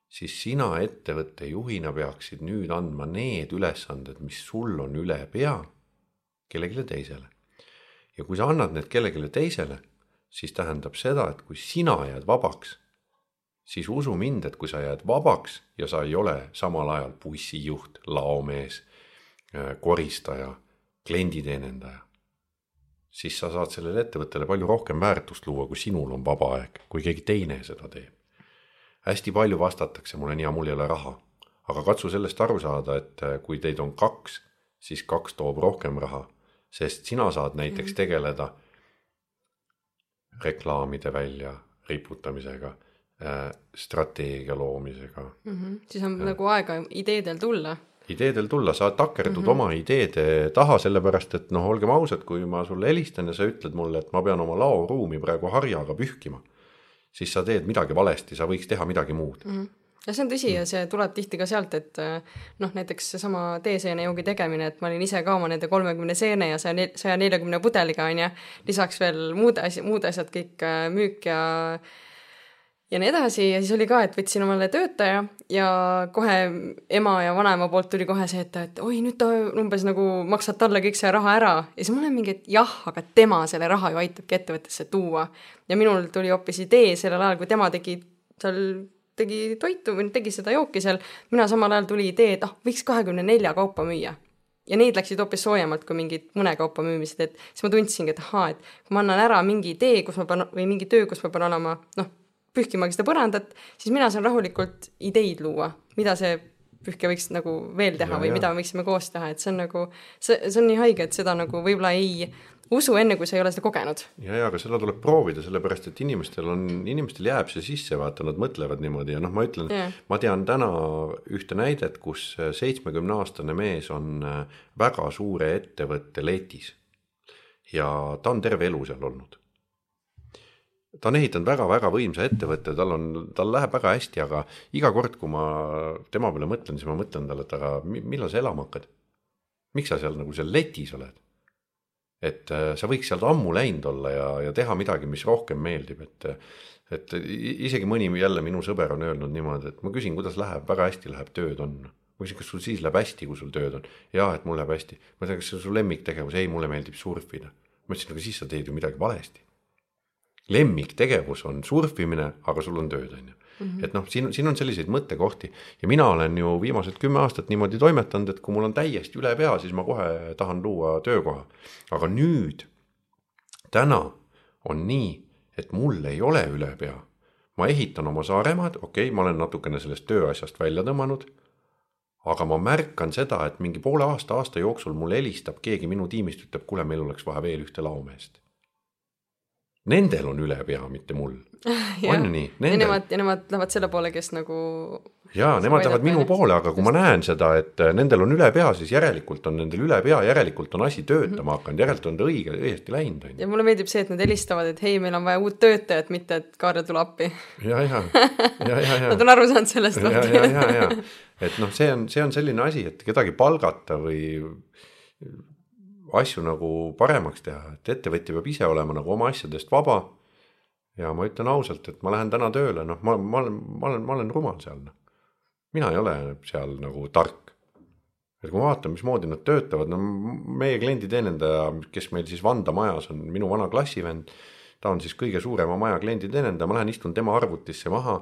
siis sina ettevõtte juhina peaksid nüüd andma need ülesanded, mis sul on üle pea, kellelegi teisele. ja kui sa annad need kellelegi teisele, siis tähendab seda, et kui sina jääd vabaks, siis usu mind, et kui sa jääd vabaks ja sa ei ole samal ajal bussijuht, laomees, koristaja, klienditeenindaja, siis sa saad sellele ettevõttele palju rohkem väärtust luua, kui sinul on vaba aeg, kui keegi teine seda teeb. hästi palju vastatakse mulle nii, aga mul ei ole raha. aga katsu sellest aru saada, et kui teid on kaks, siis kaks toob rohkem raha, sest sina saad näiteks tegeleda reklaamide välja riputamisega, strateegia loomisega mm. -hmm. siis on ja. nagu aega ideedel tulla ideedel tulla, sa takerdud mm -hmm. oma ideede taha, sellepärast et noh, olgem ausad, kui ma sulle helistan ja sa ütled mulle, et ma pean oma laoruumi praegu harjaga pühkima, siis sa teed midagi valesti, sa võiks teha midagi muud mm. -hmm ja see on tõsi ja see tuleb tihti ka sealt, et noh, näiteks seesama teeseenejoogi tegemine, et ma olin ise ka oma nende kolmekümne seene ja saja, saja neljakümne pudeliga onju, lisaks veel muud asjad, muud asjad kõik müük ja ja nii edasi ja siis oli ka, et võtsin omale töötaja ja kohe ema ja vanaema poolt tuli kohe see, et, et oi, nüüd ta umbes nagu maksad talle kõik see raha ära ja siis ma olen mingi, et jah, aga tema selle raha ju aitabki ettevõttesse tuua. ja minul tuli hoopis idee sellel ajal, kui tema tegi seal tegi toitu või tegi seda jooki seal, mina samal ajal tuli idee, et ah, võiks kahekümne nelja kaupa müüa ja need läksid hoopis soojemalt kui mingid mõne kaupa müümised, et siis ma tundsingi, et ahaa, et kui ma annan ära mingi idee, kus ma pean või mingi töö, kus ma pean olema noh, pühkimagi seda põrandat, siis mina saan rahulikult ideid luua, mida see pühkija võiks nagu veel teha ja, või ja. mida me võiksime koos teha, et see on nagu, see, see on nii haige, et seda nagu võib-olla ei usu enne, kui sa ei ole seda kogenud. ja, ja aga seda tuleb proovida, sellepärast et inimestel on, inimestel jääb see sisse, vaata, nad mõtlevad niimoodi ja noh, ma ütlen, ma tean täna ühte näidet, kus seitsmekümne aastane mees on väga suure ettevõtte letis. ja ta on terve elu seal olnud ta on ehitanud väga-väga võimsa ettevõtte, tal on, tal läheb väga hästi, aga iga kord, kui ma tema peale mõtlen, siis ma mõtlen talle, et aga millal sa elama hakkad? miks sa seal nagu seal letis oled? et äh, sa võiks sealt ammu läinud olla ja, ja teha midagi, mis rohkem meeldib, et et isegi mõni jälle minu sõber on öelnud niimoodi, et ma küsin, kuidas läheb, väga hästi läheb, tööd on. ma küsin, kas sul siis läheb hästi, kui sul tööd on? jaa, et mul läheb hästi. ma ütlen, kas see on su lemmiktegevus? ei, mulle meeldib surfida. ma ütlesin, aga siis sa teed ju midagi valesti lemmiktegevus on surfimine, aga sul on tööd, on ju. Mhm. et noh, siin, siin on selliseid mõttekohti ja mina olen ju viimased kümme aastat niimoodi toimetanud, et kui mul on täiesti üle pea, siis ma kohe tahan luua töökoha. aga nüüd, täna on nii, et mul ei ole üle pea. ma ehitan oma Saaremaad, okei okay,, ma olen natukene sellest tööasjast välja tõmmanud. aga ma märkan seda, et mingi poole aasta, aasta jooksul mulle helistab keegi minu tiimist, ütleb, kuule, meil oleks vaja veel ühte laomeest Nendel on üle pea, mitte mul. on ju nii? ja nemad, ja nemad lähevad selle poole, kes nagu jaa, nemad lähevad minu poole, aga kui ma näen seda, et äh, nendel on üle pea, siis järelikult on nendel üle pea, järelikult on asi töötama mhm. hakanud, järelikult on ta õige, õigesti läinud, on ju. ja mulle meeldib see, et nad helistavad, et hei, meil on vaja uut töötajat, mitte et Kaarel tule appi. ja, ja, ja, ja, ja. Nad on aru saanud sellest. ja, ja, ja, ja, et noh, see on, see on selline asi, et kedagi palgata või asju nagu paremaks teha, et ettevõtja peab ise olema nagu oma asjadest vaba. ja ma ütlen ausalt, et ma lähen täna tööle, noh, ma, ma olen, ma olen, ma olen rumal seal, noh. mina ei ole seal nagu tark. et kui ma vaatan, mismoodi nad töötavad, no meie klienditeenindaja, kes meil siis Vanda majas on, minu vana klassivend, ta on siis kõige suurema maja klienditeenindaja, ma lähen istun tema arvutisse maha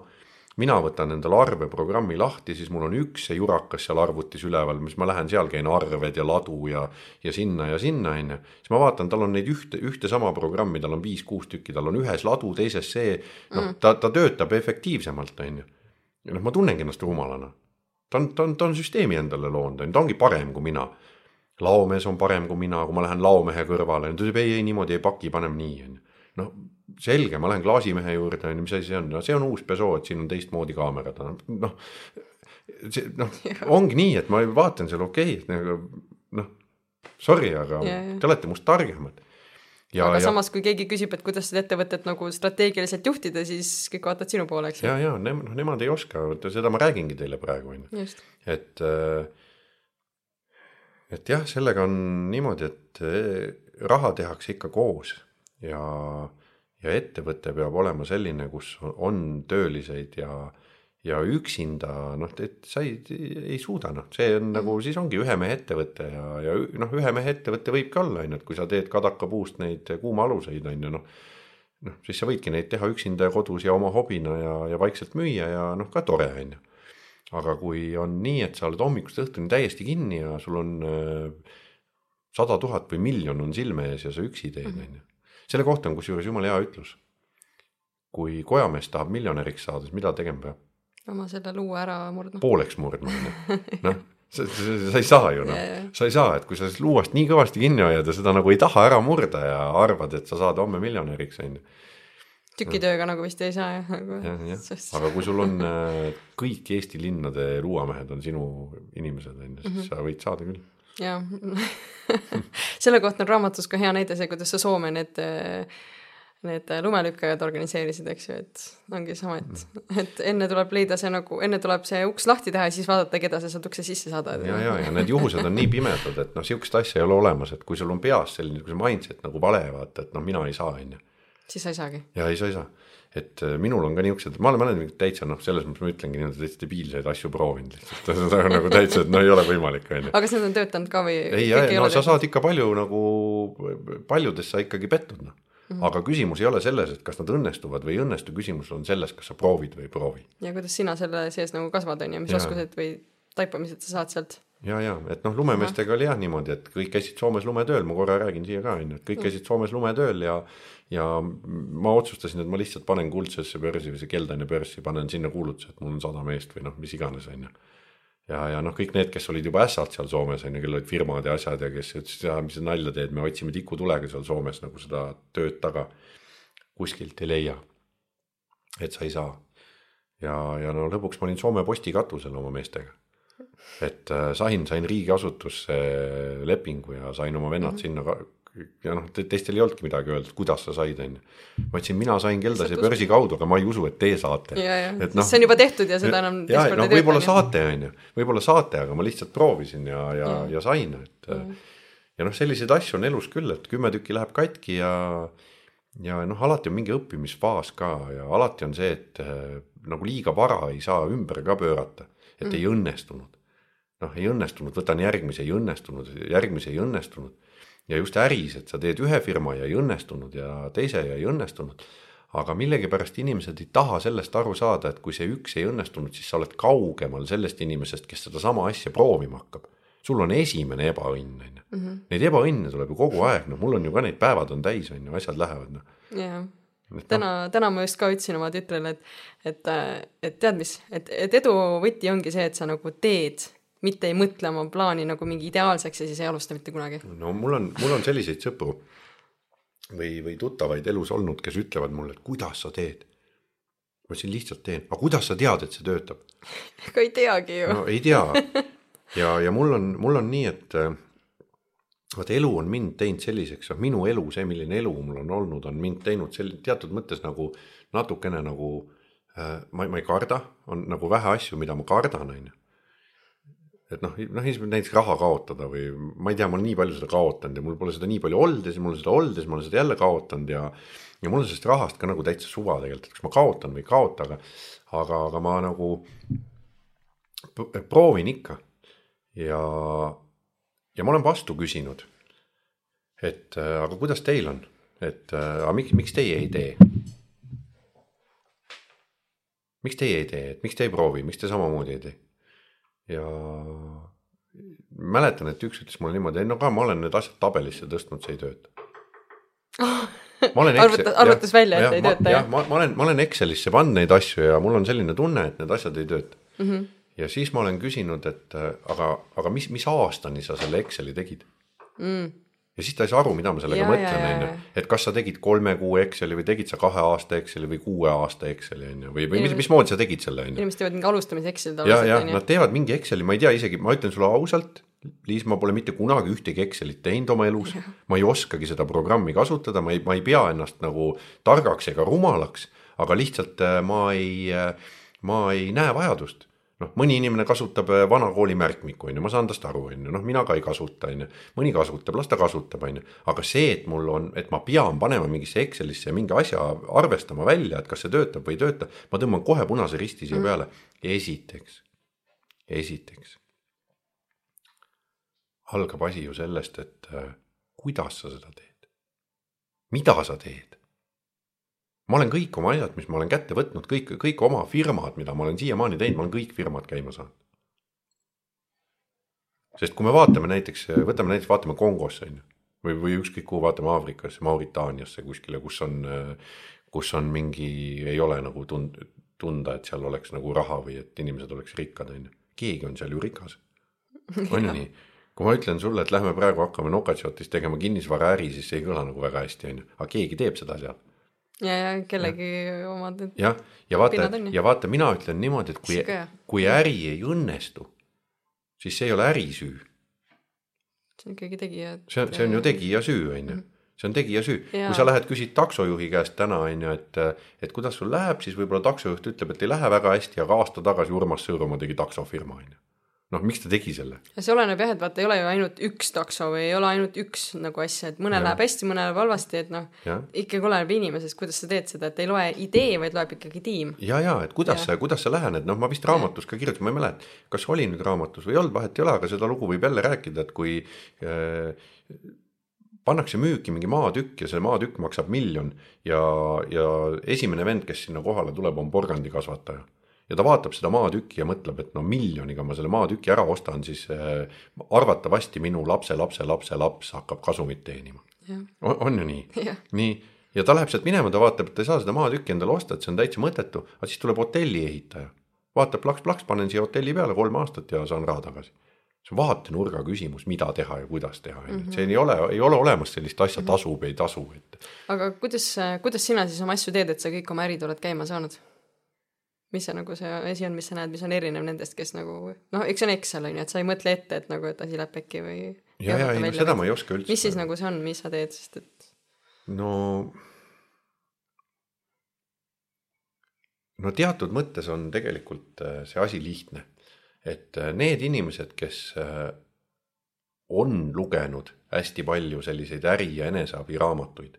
mina võtan endale arveprogrammi lahti, siis mul on üks see jurakas seal arvutis üleval, mis ma lähen seal käin arved ja ladu ja, ja sinna ja sinna, on ju. siis ma vaatan, tal on neid ühte, ühte sama programmi, tal on viis-kuus tükki, tal on ühes ladu, teises see, noh mm., ta, ta töötab efektiivsemalt, on ju. ja noh, ma tunnengi ennast rumalana. ta on, ta on, ta on süsteemi endale loonud, on ju, ta ongi parem kui mina laomees on parem kui mina, kui ma lähen laomehe kõrvale, ta ütleb ei, ei niimoodi ei paki, paneme nii, on ju. noh, selge, ma lähen klaasimehe juurde, on ju, mis asi see on, no see on uus Peugeot, et siin on teistmoodi kaamerad, noh. see noh, ongi nii, et ma vaatan seal okei okay,, et nagu noh, sorry, aga ja, ja. te olete must targemad. Ja, aga ja, samas, kui keegi küsib, et kuidas seda ettevõtet nagu strateegiliselt juhtida, siis kõik vaatavad sinu poole, eks ju. ja, ja ne, noh, nemad ei oska, seda ma räägingi teile praegu, on ju. et, äh, et jah, sellega on niimoodi, et äh, raha tehakse ikka koos ja ja ettevõte peab olema selline, kus on tööliseid ja, ja üksinda noh, et sa ei, ei suuda, noh, see on nagu mm. siis ongi ühe mehe ettevõte ja, ja noh, ühe mehe ettevõte võibki olla, on ju, et kui sa teed kadakapuust neid kuumaaluseid, on ju, noh. noh, siis sa võidki neid teha üksinda ja kodus ja oma hobina ja, ja vaikselt müüa ja noh, ka tore on ju aga kui on nii, et sa oled hommikust õhtuni täiesti kinni ja sul on äh, sada tuhat või miljon on silme ees ja sa üksi teed, on ju. Selle kohta on kusjuures jumala hea ütlus. kui kojamees tahab miljonäriks saada, siis mida tegema peab? oma selle luua ära murdma. pooleks murdma, on ju. noh, sa, sa, sa ei saa ju noh sa ei saa, et kui sa sellest luuast nii kõvasti kinni hoiad ja seda nagu ei taha ära murda ja arvad, et sa saad homme miljonäriks, on ju. tükitööga nagu vist ei saa jah, nagu jah, sest aga kui sul on äh, kõik Eesti linnade luuamehed on sinu inimesed, on ju, siis sa võid saada küll. Jah selle kohta on raamatus ka hea näide see, kuidas sa Soome need, need lumelükkajad organiseerisid, eks ju, et ongi sama, et, Mm. et enne tuleb leida see nagu, enne tuleb see uks lahti teha ja siis vaadata, keda sa sealt ukse sisse saadad. ja, ja, ja need juhused on nii pimedad, et noh, sihukest asja ei ole olemas, et kui sul on peas selline, kui see mindset nagu vale, vaata, et noh, mina ei saa, on ju. siis sa ei saagi. ja ei, sa ei saa. Et äh, minul on ka niisugused, ma olen, mingit täitsa noh, selles mõttes ma ütlengi niimoodi täitsa debiilseid asju proovinud lihtsalt, seda on nagu täitsa, et no ei ole võimalik, on ju. aga need on töötanud ka või? ei, no sa saad ikka palju nagu, paljudes sa ikkagi pettud noh mm -hmm. aga küsimus ei ole selles, et kas nad õnnestuvad või ei õnnestu, küsimus on selles, kas sa proovid või ei proovi. ja kuidas sina selle sees nagu kasvad, on ju, mis Jaa. oskused või taipamised sa saad sealt? ja, ja et noh, lumemeestega oli jah niimoodi, et kõik käisid Soomes lumetööl, ma korra räägin siia ka onju, et kõik käisid Soomes lumetööl ja ja ma otsustasin, et ma lihtsalt panen kuldsesse börsi või see Keldaine börsi, panen sinna kuulutuse, et mul on sada meest või noh, mis iganes onju. ja, ja noh, kõik need, kes olid juba ässad seal Soomes onju, kellel olid firmad ja asjad ja kes ütlesid, et mis sa nalja teed, me otsime tikutulega seal Soomes nagu seda tööd taga. kuskilt ei leia. et sa ei saa. ja, ja no lõpuks ma olin Soome posti katusel oma meestega et äh, sain, sain riigiasutusse äh, lepingu ja sain oma vennad mm -hmm. sinna ja noh, teistel ei olnudki midagi öelda, kuidas sa said, onju. ma ütlesin, mina sain Keldase börsi kaudu, aga ma ei usu, et teie saate. Et, noh, see on juba tehtud ja seda enam teist korda ei võib-olla tööta, saate, onju, võib-olla saate, aga ma lihtsalt proovisin ja, ja Jah., ja sain, et Mhm. ja noh, selliseid asju on elus küll, et kümme tükki läheb katki ja ja noh, alati on mingi õppimisfaas ka ja alati on see, et äh, nagu liiga vara ei saa ümber ka pöörata, et mm. ei õnnestunud. noh, ei õnnestunud, võtan järgmise, ei õnnestunud, järgmise ei õnnestunud. ja just äris, et sa teed ühe firma ja ei õnnestunud ja teise ja ei õnnestunud. aga millegipärast inimesed ei taha sellest aru saada, et kui see üks ei õnnestunud, siis sa oled kaugemal sellest inimesest, kes sedasama asja proovima hakkab. sul on esimene ebaõnn, on ju. Neid ebaõnne tuleb ju kogu aeg, noh, mul on ju ka neid päevad on täis, on ju, asjad lähevad, noh. jah, täna, täna ma just ka ütlesin oma tütrele, et, et, et tead mis, et, et edu võti ongi see, et sa nagu teed, mitte ei mõtle oma plaani nagu mingi ideaalseks ja siis ei alusta mitte kunagi. no mul on, mul on selliseid sõpru või, või tuttavaid elus olnud, kes ütlevad mulle, et kuidas sa teed. ma ütlesin lihtsalt teen, aga kuidas sa tead, et see töötab? ega ei teagi ju no.. ei tea. ja, ja mul on, mul on nii, et vaata elu on mind teinud selliseks, noh minu elu, see, milline elu mul on olnud, on mind teinud sel-, teatud mõttes nagu natukene nagu äh, ma, ma ei karda, on nagu vähe asju, mida ma kardan, on ju. Et noh, noh näiteks raha kaotada või ma ei tea, ma olen nii palju seda kaotanud ja mul pole seda nii palju olnud ja siis mul on seda olnud ja siis ma olen seda jälle kaotanud ja ja mul on sellest rahast ka nagu täitsa suva tegelikult, et kas ma kaotan või ei kaota, aga aga, aga ma nagu proovin ikka. Ja, ja ma olen vastu küsinud, et äh, aga kuidas teil on, et äh, aga miks, miks teie ei tee? miks teie ei tee, et miks te ei proovi, miks te samamoodi ei tee? ja mäletan, et üks ütles mulle niimoodi, ei no ka ma olen need asjad tabelisse tõstnud, see ei tööta. ma olen Arvuta- arvutas välja, et ei ma, tööta, jah? jah, ma, ma olen, ma olen Excelisse pannud neid asju ja mul on selline tunne, et need asjad ei tööta mm. -hmm. Ja siis ma olen küsinud, et äh, aga, aga mis, mis aastani sa selle Exceli tegid? Mm.. ja siis ta ei saa aru, mida ma sellega Ja, mõtlen, on ju et kas sa tegid kolme kuu Exceli või tegid sa kahe aasta Exceli või kuue aasta Exceli on ju, või, või mis, mismoodi sa tegid selle on ju. inimesed teevad mingi alustamise Exceli tavaliselt onju. Nad. teevad mingi Exceli, ma ei tea isegi, ma ütlen sulle ausalt, Liis, ma pole mitte kunagi ühtegi Excelit teinud oma elus, ma ei oskagi seda programmi kasutada, ma ei, ma ei pea ennast nagu targaks ega rumalaks, aga lihtsalt äh, ma ei, ma ei näe vajadust noh, mõni inimene kasutab äh, vana kooli märkmikku, on ju, ma saan tast aru, on ju, noh, mina ka ei kasuta, on ju. mõni kasutab, las ta kasutab, on ju, aga see, et mul on, et ma pean panema mingisse Excelisse mingi asja arvestama välja, et kas see töötab või ei tööta, ma tõmban kohe punase risti siia peale. esiteks, esiteks algab asi ju sellest, et äh, kuidas sa seda teed, mida sa teed ma olen kõik oma asjad, mis ma olen kätte võtnud, kõik, kõik oma firmad, mida ma olen siiamaani teinud, ma olen kõik firmad käima saanud. sest kui me vaatame näiteks, võtame näiteks, vaatame Kongosse on ju, või, või ükskõik kuhu, vaatame Aafrikasse, Mauritaaniasse kuskile, kus on, kus on mingi, ei ole nagu tund-, tunda, et seal oleks nagu raha või et inimesed oleks rikkad, on ju. keegi on seal ju rikas. on ju nii? kui ma ütlen sulle, et lähme praegu hakkame Nokatšotis tegema kinnisvaraäri, siis see ei kõla nagu väga hästi, on ju, aga keegi teeb seda seal. Ja, ja kellegi omad. jah, ja vaata, ja vaata, mina ütlen niimoodi, et kui, kui äri ei õnnestu, siis see ei ole äri süü. see on ikkagi tegija. see on, see on ju tegija süü, on ju see on tegija süü. kui sa lähed, küsid taksojuhi käest täna on ju, et, et kuidas sul läheb, siis võib-olla taksojuht ütleb, et ei lähe väga hästi, aga aasta tagasi Urmas Sõõrumaa tegi taksofirma on ju noh, miks ta tegi selle? see oleneb jah, et vaata, ei ole ju ainult üks takso või ei ole ainult üks nagu asja, et mõnel läheb hästi, mõnel läheb halvasti, et noh, ikkagi oleneb inimesest, kuidas sa teed seda, et ei loe idee, vaid loeb ikkagi tiim. ja, ja et kuidas ja. sa, kuidas sa lähened, noh, ma vist raamatus ka kirjutasin, ma ei mäleta, kas oli nüüd raamatus või ei olnud, vahet ei ole, aga seda lugu võib jälle rääkida, et kui äh, pannakse müüki mingi maatükk ja see maatükk maksab miljon ja, ja esimene vend, kes sinna kohale tuleb, on porgandikasvataja ja ta vaatab seda maatükki ja mõtleb, et no miljoniga ma selle maatüki ära ostan, siis äh, arvatavasti minu lapse, lapse, lapse laps hakkab kasumit teenima. On, on ju nii? nii, ja ta läheb sealt minema, ta vaatab, et ta ei saa seda maatükki endale osta, et see on täitsa mõttetu, aga siis tuleb hotelli ehitaja. vaatab plaks-plaks, panen siia hotelli peale kolm aastat ja saan raha tagasi see on vaatenurga küsimus, mida teha ja kuidas teha, on ju, et see ei ole, ei ole olemas sellist asja, tasub, ei tasu, et. aga kuidas, kuidas sina siis oma asju teed, et sa kõik oma ärid oled käima saanud? Mis see nagu see asi on, mis sa näed, mis on erinev nendest, kes nagu noh, eks see on Excel on ju, et sa ei mõtle ette, et nagu, et asi läheb pekki või. ja, ja ei no seda ma ei oska üldse. mis siis nagu see on, mis sa teed, sest et. no. no teatud mõttes on tegelikult äh, see asi lihtne, et äh, need inimesed, kes äh, on lugenud hästi palju selliseid äri ja eneseabiraamatuid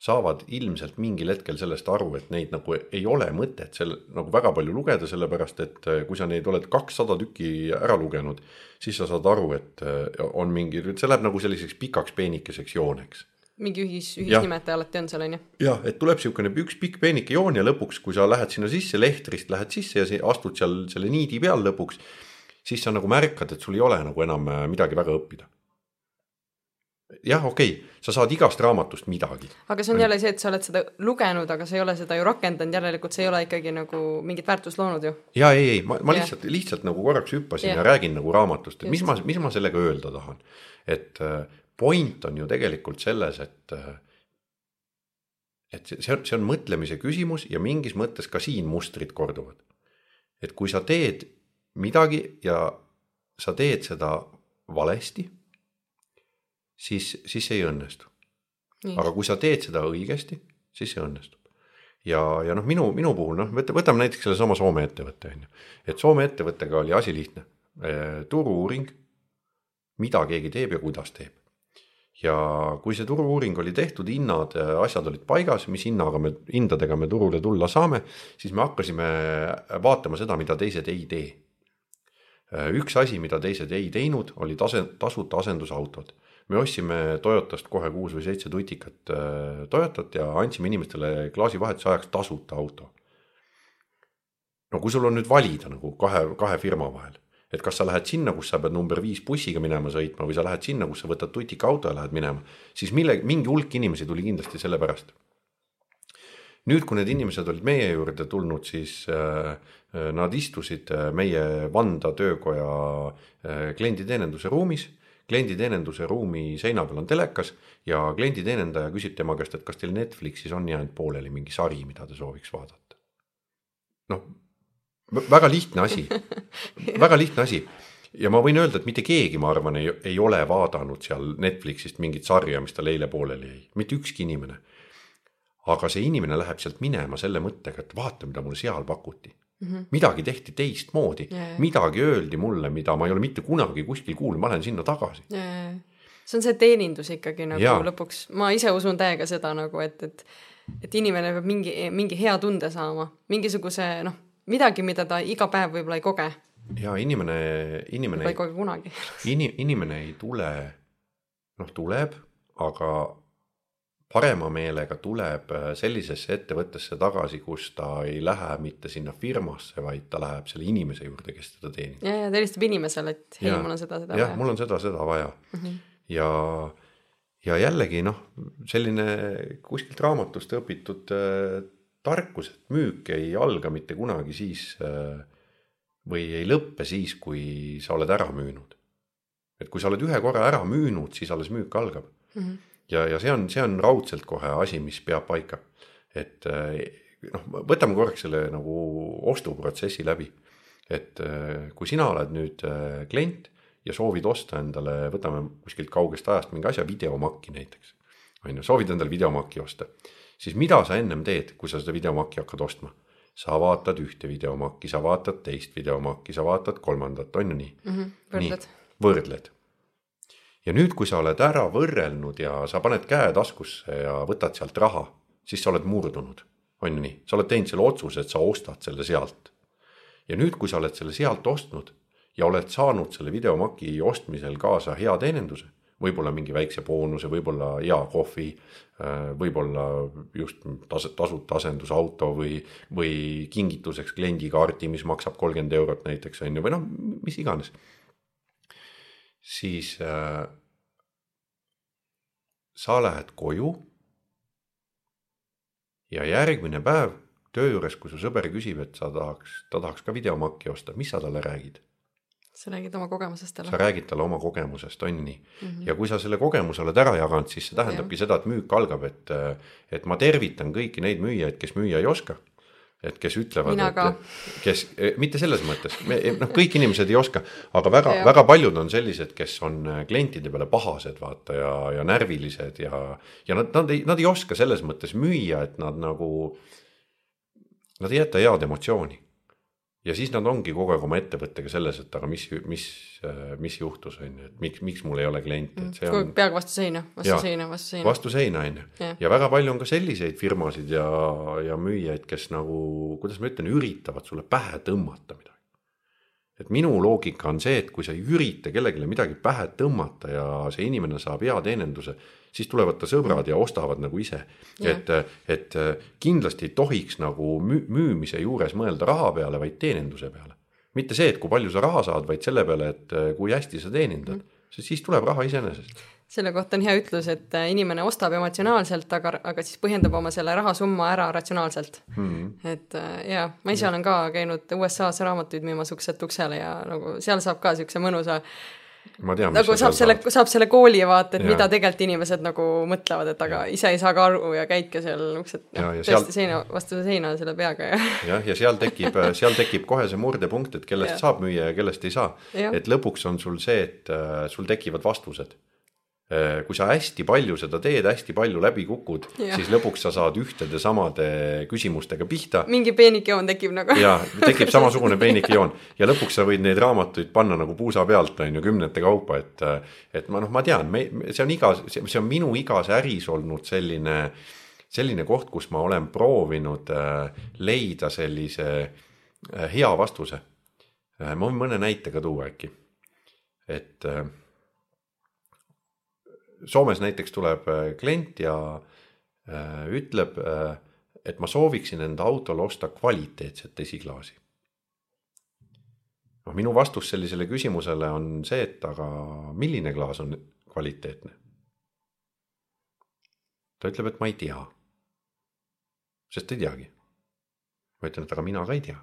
saavad ilmselt mingil hetkel sellest aru, et neid nagu ei ole mõtet seal nagu väga palju lugeda, sellepärast et äh, kui sa neid oled kakssada tükki ära lugenud, siis sa saad aru, et äh, on mingi, see läheb nagu selliseks pikaks peenikeseks jooneks. Mingi ühis, ühisnimetaja alati on seal, on ju. jah, et tuleb niisugune üks pikk peenike joon ja lõpuks, kui sa lähed sinna sisse, lehtrist lähed sisse ja astud seal selle niidi peal lõpuks, siis sa nagu märkad, et sul ei ole nagu enam äh, midagi väga õppida jah, okei okay,, sa saad igast raamatust midagi. aga see on jälle see, et sa oled seda lugenud, aga sa ei ole seda ju rakendanud, järelikult sa ei ole ikkagi nagu mingit väärtust loonud ju. ja ei, ei, ma, ma lihtsalt, lihtsalt nagu korraks hüppasin ja, ja räägin nagu raamatust, et mis ma, mis ma sellega öelda tahan. et äh, point on ju tegelikult selles, et äh, et see, see on, see on mõtlemise küsimus ja mingis mõttes ka siin mustrid korduvad. et kui sa teed midagi ja sa teed seda valesti siis, siis see ei õnnestu. aga kui sa teed seda õigesti, siis see õnnestub. ja, ja noh, minu, minu puhul noh, võtame näiteks sellesama Soome ettevõtte on ju, et Soome ettevõttega oli asi lihtne. turu-uuring, mida keegi teeb ja kuidas teeb ja kui see turu-uuring oli tehtud, hinnad, asjad olid paigas, mis hinnaga me, hindadega me turule tulla saame, siis me hakkasime vaatama seda, mida teised ei tee. üks asi, mida teised ei teinud, oli tase, tasuta asendusautod me ostsime Toyotast kohe kuus või seitse tutikat äh, Toyotat ja andsime inimestele klaasivahetuse ajaks tasuta auto. no kui sul on nüüd valida nagu kahe, kahe firma vahel, et kas sa lähed sinna, kus sa pead number viis bussiga minema sõitma või sa lähed sinna, kus sa võtad tutika auto ja lähed minema, siis mille, mingi hulk inimesi tuli kindlasti selle pärast. nüüd, kui need inimesed olid meie juurde tulnud, siis äh, äh nad istusid meie Vanda töökoja klienditeeninduse ruumis klienditeeninduse ruumi seina peal on telekas ja klienditeenindaja küsib tema käest, et kas teil Netflixis on jäänud pooleli mingi sari, mida te sooviks vaadata. noh, väga lihtne asi väga lihtne asi ja ma võin öelda, et mitte keegi, ma arvan, ei, ei ole vaadanud seal Netflixist mingit sarja, mis tal eile pooleli jäi, mitte ükski inimene. aga see inimene läheb sealt minema selle mõttega, et vaata, mida mulle seal pakuti Mm -hmm. midagi tehti teistmoodi yeah., midagi öeldi mulle, mida ma ei ole mitte kunagi kuskil kuulnud, ma lähen sinna tagasi yeah.. see on see teenindus ikkagi nagu ja. lõpuks, ma ise usun täiega seda nagu, et, et, et inimene peab mingi, mingi hea tunde saama, mingisuguse noh, midagi, mida ta iga päev võib-olla ei koge. ja inimene, inimene. ei koge kunagi Ini, inimene ei tule, noh, tuleb, aga parema meelega tuleb äh, sellisesse ettevõttesse tagasi, kus ta ei lähe mitte sinna firmasse, vaid ta läheb selle inimese juurde, kes teda teenib. ja, ja ta helistab inimesele, et hei, mul on seda, seda jah, vaja. mul on seda, seda vaja mm. -hmm. ja, ja jällegi noh, selline kuskilt raamatust õpitud äh, tarkus, et müük ei alga mitte kunagi siis äh, või ei lõppe siis, kui sa oled ära müünud. et kui sa oled ühe korra ära müünud, siis alles müük algab mm. -hmm ja, ja see on, see on raudselt kohe asi, mis peab paika. et noh, võtame korraks selle nagu ostuprotsessi läbi. et kui sina oled nüüd äh, klient ja soovid osta endale, võtame kuskilt kaugest ajast mingi asja, videomakki näiteks. on ju, soovid endale videomakki osta, siis mida sa ennem teed, kui sa seda videomakki hakkad ostma? sa vaatad ühte videomakki, sa vaatad teist videomakki, sa vaatad kolmandat, on ju nii mm? -hmm, võrdled. võrdled ja nüüd, kui sa oled ära võrrelnud ja sa paned käe taskusse ja võtad sealt raha, siis sa oled murdunud, on ju nii, sa oled teinud selle otsuse, et sa ostad selle sealt. ja nüüd, kui sa oled selle sealt ostnud ja oled saanud selle videomaki ostmisel kaasa hea teeninduse, võib-olla mingi väikse boonuse, võib-olla hea kohvi, äh, võib-olla just tas-, tasuta asendusauto või, või kingituseks kliendikaardi, mis maksab kolmkümmend eurot näiteks on ju, või noh, mis iganes siis äh, sa lähed koju. ja järgmine päev töö juures, kui su sõber küsib, et sa tahaks, ta tahaks ka videomakki osta, mis sa talle räägid? sa räägid oma kogemusest talle. sa räägid talle oma kogemusest, on nii mm. -hmm. ja kui sa selle kogemuse oled ära jaganud, siis see tähendabki ja. seda, et müük algab, et, et ma tervitan kõiki neid müüjaid, kes müüa ei oska et kes ütlevad, et kes, e, mitte selles mõttes, e, noh, kõik inimesed ei oska, aga väga, väga paljud on sellised, kes on äh, klientide peale pahased, vaata ja, ja närvilised ja, ja nad, nad ei, nad ei oska selles mõttes müüa, et nad nagu, nad ei jäta head emotsiooni ja siis nad ongi kogu aeg oma ettevõttega selles, et aga mis, mis, mis juhtus, on ju, et miks, miks mul ei ole kliente, et see on. peaaegu vastu seina, vastu ja, seina, vastu seina. vastu seina, on ju. ja väga palju on ka selliseid firmasid ja, ja müüjaid, kes nagu, kuidas ma ütlen, üritavad sulle pähe tõmmata midagi. Et minu loogika on see, et kui sa ei ürita kellelegi midagi pähe tõmmata ja see inimene saab hea teeninduse siis tulevad ta sõbrad ja ostavad nagu ise. et, et kindlasti ei tohiks nagu müümise juures mõelda raha peale, vaid teeninduse peale. mitte see, et kui palju sa raha saad, vaid selle peale, et kui hästi sa teenindad mm., sest siis tuleb raha iseenesest selle kohta on hea ütlus, et inimene ostab emotsionaalselt, aga, aga siis põhjendab oma selle rahasumma ära ratsionaalselt mm. -hmm. et jaa, ma ise olen ka käinud USA-s raamatuid müümas ukselt uksele ja nagu seal saab ka siukse mõnusa ma tean. nagu saab selle, saab selle kooli vaata, et ja. mida tegelikult inimesed nagu mõtlevad, et aga ja. ise ei saa ka aru ja käidki seal uksed noh, tõesti seal... seina, vastu seina selle peaga ja. jah, ja seal tekib, seal tekib kohe see murdepunkt, et kellest ja. saab müüa ja kellest ei saa. et lõpuks on sul see, et äh, sul tekivad vastused Äh, kui sa hästi palju seda teed, hästi palju läbi kukud, siis lõpuks sa saad ühtede samade küsimustega pihta. mingi peenike joon tekib nagu. ja, tekib samasugune peenike joon ja lõpuks sa võid neid raamatuid panna nagu puusa pealt, on ju, kümnete kaupa, et. et ma noh, ma tean, me, see on igas, see on minu igas äris olnud selline, selline koht, kus ma olen proovinud äh, leida sellise äh, hea vastuse. ma võin mõne näite ka tuua äkki, et Soomes näiteks tuleb äh, klient ja äh, ütleb, äh, et ma sooviksin enda autole osta kvaliteetset esiklaasi. noh, minu vastus sellisele küsimusele on see, et aga milline klaas on kvaliteetne? ta ütleb, et ma ei tea. sest ta ei teagi. ma ütlen, et aga mina ka ei tea.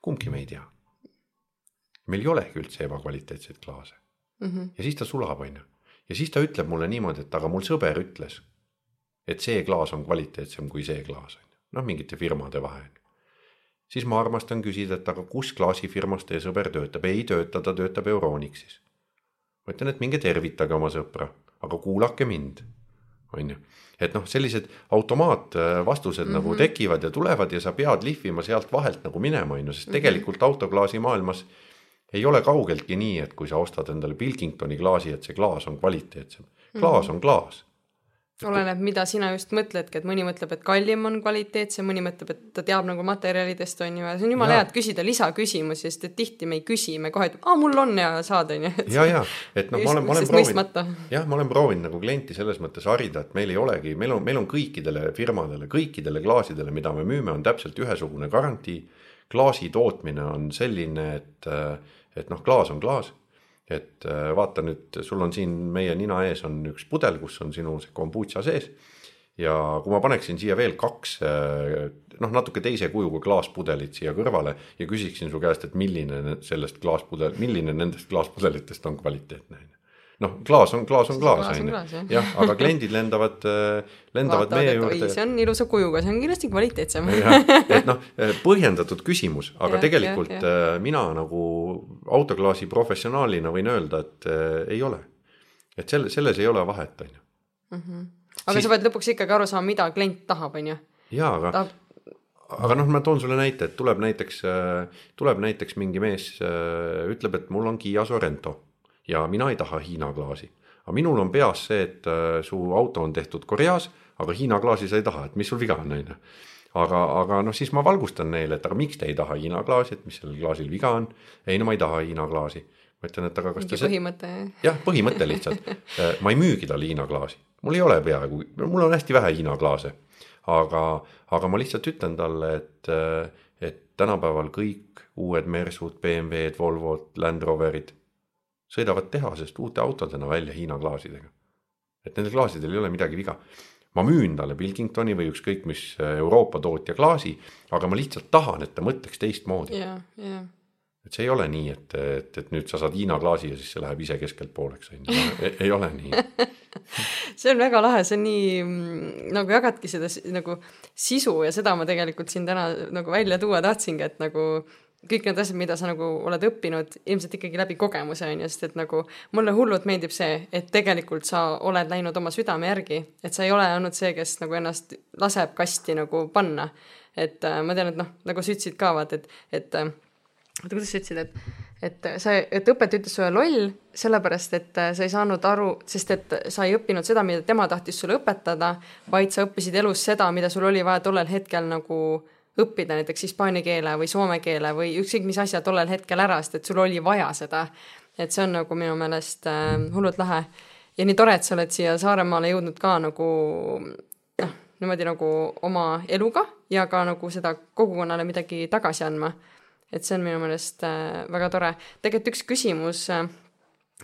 kumbki me ei tea. meil ei olegi üldse ebakvaliteetseid klaase mm. -hmm. ja siis ta sulab, on ju ja siis ta ütleb mulle niimoodi, et aga mul sõber ütles, et see klaas on kvaliteetsem kui see klaas on ju, noh mingite firmade vahe on ju. siis ma armastan küsida, et aga kus klaasifirmas teie sõber töötab, ei tööta, ta töötab Euronixis. ma ütlen, et minge tervitage oma sõpra, aga kuulake mind, on ju et noh, sellised automaatvastused mm -hmm. nagu mhm. tekivad ja tulevad ja sa pead lihvima sealt vahelt nagu minema, on ju, sest mhm. tegelikult autoklaasi maailmas ei ole kaugeltki nii, et kui sa ostad endale Pilkingtoni klaasi, et see klaas on kvaliteetsem. klaas on klaas. oleneb, mida sina just mõtledki, et mõni mõtleb, et kallim on kvaliteetsem, mõni mõtleb, et ta teab nagu materjalidest on ju ja see on jumala hea, et küsida lisaküsimusi, sest et tihti me ei küsi, me kohe ütleme, aa mul on ja saad on ju. ja, ja et noh, ma olen, ma olen proovinud jah, ma olen proovinud nagu klienti selles mõttes harida, et meil ei olegi, meil on, meil on kõikidele firmadele, kõikidele klaasidele, mida me müüme, on täpselt ühesugune garantii. klaasi tootmine on selline, et, et noh, klaas on klaas. et äh, vaata nüüd, sul on siin meie nina ees on üks pudel, kus on sinu see kombutša sees ja kui ma paneksin siia veel kaks äh, noh, natuke teise kujuga klaaspudelit siia kõrvale ja küsiksin su käest, et milline ne- sellest klaaspudel, milline nendest klaaspudelitest on kvaliteetne on ju. noh, klaas on, klaas on klaas on ju jah., aga kliendid lendavad, lendavad vaatavad, meie juurde see on ilusa kujuga, see on kindlasti kvaliteetsem. et noh, põhjendatud küsimus, aga Jah, tegelikult jah, äh, mina nagu autoklaasi professionaalina võin öelda, et äh, ei ole. et selle, selles ei ole vahet, on ju. aga Siis- sa pead lõpuks ikkagi aru saama, mida klient tahab, on ju. jaa, aga tahab, aga noh, ma toon sulle näite, et tuleb näiteks, tuleb näiteks mingi mees, ütleb, et mul on Kiia Sorento ja mina ei taha Hiina klaasi. aga minul on peas see, et äh, su auto on tehtud Koreas, aga Hiina klaasi sa ei taha, et mis sul viga on, on ju. aga, aga noh, siis ma valgustan neile, et aga miks te ei taha Hiina klaasi, et mis sellel klaasil viga on. ei no ma ei taha Hiina klaasi. ma ütlen, et aga kas te mingi põhimõte. jah, põhimõte lihtsalt. ma ei müügi talle Hiina klaasi, mul ei ole peaaegu, mul on hästi vähe Hiina klaase. aga, aga ma lihtsalt ütlen talle, et, et tänapäeval kõik uued Mersud, BMW-d, Volvod, Land Roverid sõidavad tehasest uute autodena välja Hiina klaasidega. et nendel klaasidel ei ole midagi viga. ma müün talle Pilkingtoni või ükskõik mis Euroopa tootja klaasi, aga ma lihtsalt tahan, et ta mõtleks teistmoodi. ja, ja et see ei ole nii, et, et, et nüüd sa saad Hiina klaasi ja siis see läheb ise keskelt pooleks, on ju, ei ole nii. see on väga lahe, see on nii mm, nagu jagadki seda nagu sisu ja seda ma tegelikult siin täna nagu välja tuua tahtsingi, et nagu kõik need asjad, mida sa nagu oled õppinud ilmselt ikkagi läbi kogemuse on ju, sest et nagu mulle hullult meeldib see, et tegelikult sa oled läinud oma südame järgi, et sa ei ole olnud see, kes nagu ennast laseb kasti nagu panna. et äh, ma tean, et noh, nagu sa ütlesid ka vaata, et, et äh, oota, kuidas sa ütlesid, et, et sa, et õpetaja ütles sulle loll, sellepärast et äh, sa ei saanud aru, sest et sa ei õppinud seda, mida tema tahtis sulle õpetada, vaid sa õppisid elus seda, mida sul oli vaja tollel hetkel nagu õppida näiteks hispaania keele või soome keele või ükskõik mis asja tollel hetkel ära, sest et sul oli vaja seda. et see on nagu minu meelest äh, hullult lahe ja nii tore, et sa oled siia Saaremaale jõudnud ka nagu noh, niimoodi nagu oma eluga ja ka nagu seda kogukonnale midagi tagasi andma et see on minu meelest äh, väga tore. tegelikult üks küsimus äh,,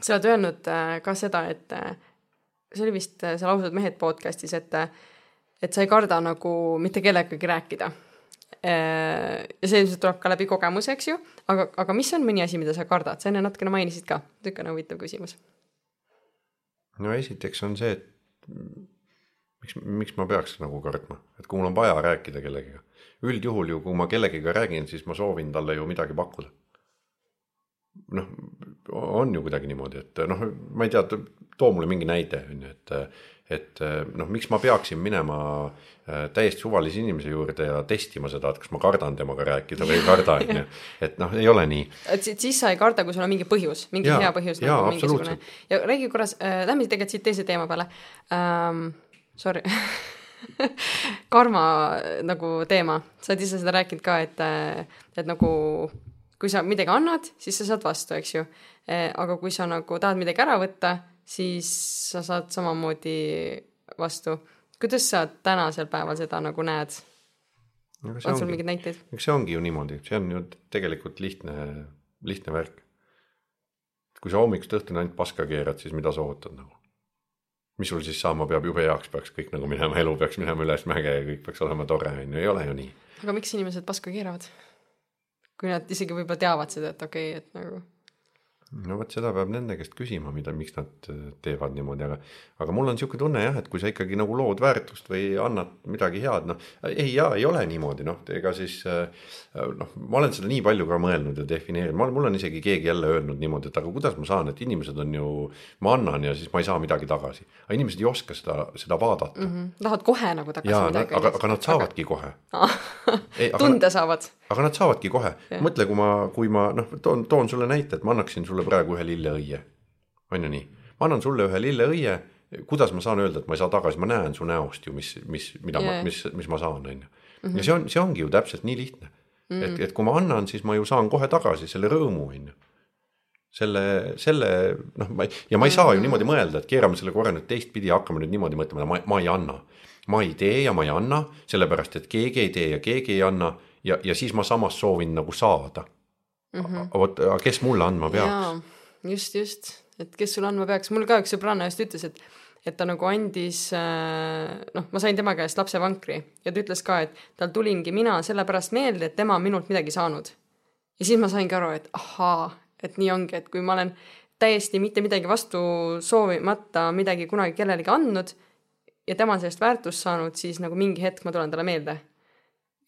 sa oled öelnud äh, ka seda, et äh, see oli vist äh, seal ausad mehed podcast'is, et äh, et sa ei karda nagu mitte kellegagi rääkida. Ja see ilmselt tuleb ka läbi kogemuse, eks ju, aga, aga mis on mõni asi, mida sa kardad, sa enne natukene mainisid ka, niisugune huvitav küsimus. no esiteks on see, et miks, miks ma peaks nagu kartma, et kui mul on vaja rääkida kellegagi. üldjuhul ju, kui ma kellegagi räägin, siis ma soovin talle ju midagi pakkuda. noh, on ju kuidagi niimoodi, et noh, ma ei tea, too mulle mingi näide on ju, et et noh, miks ma peaksin minema äh, täiesti suvalise inimese juurde ja testima seda, et kas ma kardan temaga rääkida või ei karda, on ju. et noh, ei ole nii et si- siis sa ei karda, kui sul on mingi põhjus, mingi Jaa, hea põhjus jaa, nagu mingisugune absoluutselt.. ja räägi korras äh,, lähme tegelikult siit teise teema peale ähm,. Sorry karma nagu teema, sa oled ise seda rääkinud ka, et, et nagu kui sa midagi annad, siis sa saad vastu, eks ju. aga kui sa nagu tahad midagi ära võtta, siis sa saad samamoodi vastu. kuidas sa tänasel päeval seda nagu näed? on sul ongi, mingeid näiteid? eks see ongi ju niimoodi, see on ju tegelikult lihtne, lihtne värk. kui sa hommikust õhtuni ainult paska keerad, siis mida sa ootad nagu? mis sul siis saama peab, jube heaks peaks kõik nagu minema, elu peaks minema üles mäge ja kõik peaks olema tore, on ju, ei ole ju nii. aga miks inimesed paska keeravad? kui nad isegi võib-olla teavad seda, et okei okay,, et nagu no vot seda peab nende käest küsima, mida, miks nad äh, teevad niimoodi, aga aga mul on niisugune tunne jah, et kui sa ikkagi nagu lood väärtust või annad midagi head, noh ei jaa, ei ole niimoodi, noh ega siis äh, noh, ma olen seda nii palju ka mõelnud ja defineerinud, ma, mul on isegi keegi jälle öelnud niimoodi, et aga kuidas ma saan, et inimesed on ju, ma annan ja siis ma ei saa midagi tagasi. aga inimesed ei oska seda, seda vaadata mm. mm, tahavad kohe nagu tagasi jaa, midagi. aga, aga nad saavadki kohe. Ei, aga- tunda saavad. Aga nad saavadki kohe, mõtle, kui ma, kui ma noh, toon, toon sulle näite, et ma annaksin sulle praegu ühe lilleõie. on ju nii, ma annan sulle ühe lilleõie kuidas ma saan öelda, et ma ei saa tagasi, ma näen su näost ju, mis, mis, mida yeah. ma, mis, mis ma saan, on ju. ja see on, see ongi ju täpselt nii lihtne mm. -hmm. et, et kui ma annan, siis ma ju saan kohe tagasi selle rõõmu, on ju selle, selle noh, ma ei, ja ma ei saa ju niimoodi mõelda, et keerame selle korra nüüd teistpidi ja hakkame nüüd niimoodi mõtlema, ma, ma ei anna. ma ei tee ja ma ei anna, sellepärast et keegi ei tee ja keegi ei anna ja, ja siis ma samas soovin nagu saada mm. -hmm. vot, kes mulle andma peaks? just, just, et kes sulle andma peaks, mul ka üks sõbranna just ütles, et et ta nagu andis, äh, noh, ma sain tema käest lapsevankri ja ta ütles ka, et tal tulingi mina sellepärast meelde, et tema on minult midagi saanud. ja siis ma saingi aru, et ahaa, et nii ongi, et kui ma olen täiesti mitte midagi vastu soovimata midagi kunagi kellelegi andnud ja tema on sellest väärtust saanud, siis nagu mingi hetk ma tulen talle meelde.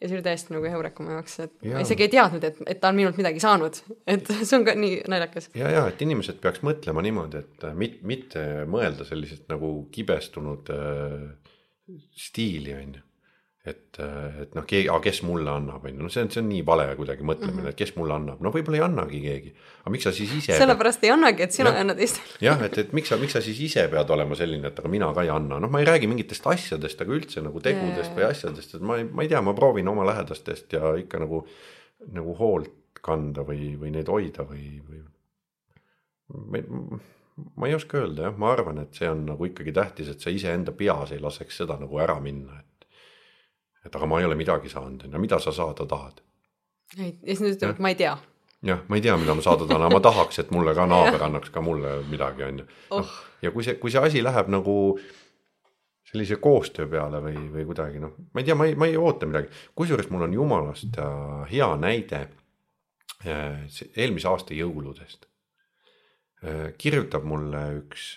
Ja see oli täiesti nagu heureka mu jaoks, et ja. ma isegi ei teadnud, et, et ta on minult midagi saanud, et see on ka nii naljakas. ja, ja et inimesed peaks mõtlema niimoodi, et mit, mitte mõelda sellisest nagu kibestunud äh, stiili, on ju et, et noh, kes mulle annab, on ju, noh, see on, see on nii vale kuidagi mõtlemine mm, -hmm. et kes mulle annab, no võib-olla ei annagi keegi. aga miks sa siis ise. sellepärast ei annagi, et sina ei anna teistele. jah, et, et miks sa, miks sa siis ise pead olema selline, et aga mina ka ei anna, noh, ma ei räägi mingitest asjadest, aga üldse nagu tegudest yeah. või asjadest, et ma ei, ma ei tea, ma proovin oma lähedastest ja ikka nagu, nagu hoolt kanda või, või neid hoida või, või. ma, ma ei oska öelda jah, ma arvan, et see on nagu ikkagi tähtis, et sa iseenda peas ei laseks seda nagu ära minna, et et aga ma ei ole midagi saanud, ju, mida sa saada tahad? ja siis nad ütlevad, ma ei tea. jah, ma ei tea, mida ma saada tahan, aga ma tahaks, et mulle ka naaber annaks ka mulle midagi, on ju. noh, oh. ja kui see, kui see asi läheb nagu sellise koostöö peale või, või kuidagi noh, ma ei tea, ma ei, ma ei oota midagi, kusjuures mul on jumalast äh, hea näide äh, eelmise aasta jõuludest. Äh, kirjutab mulle üks,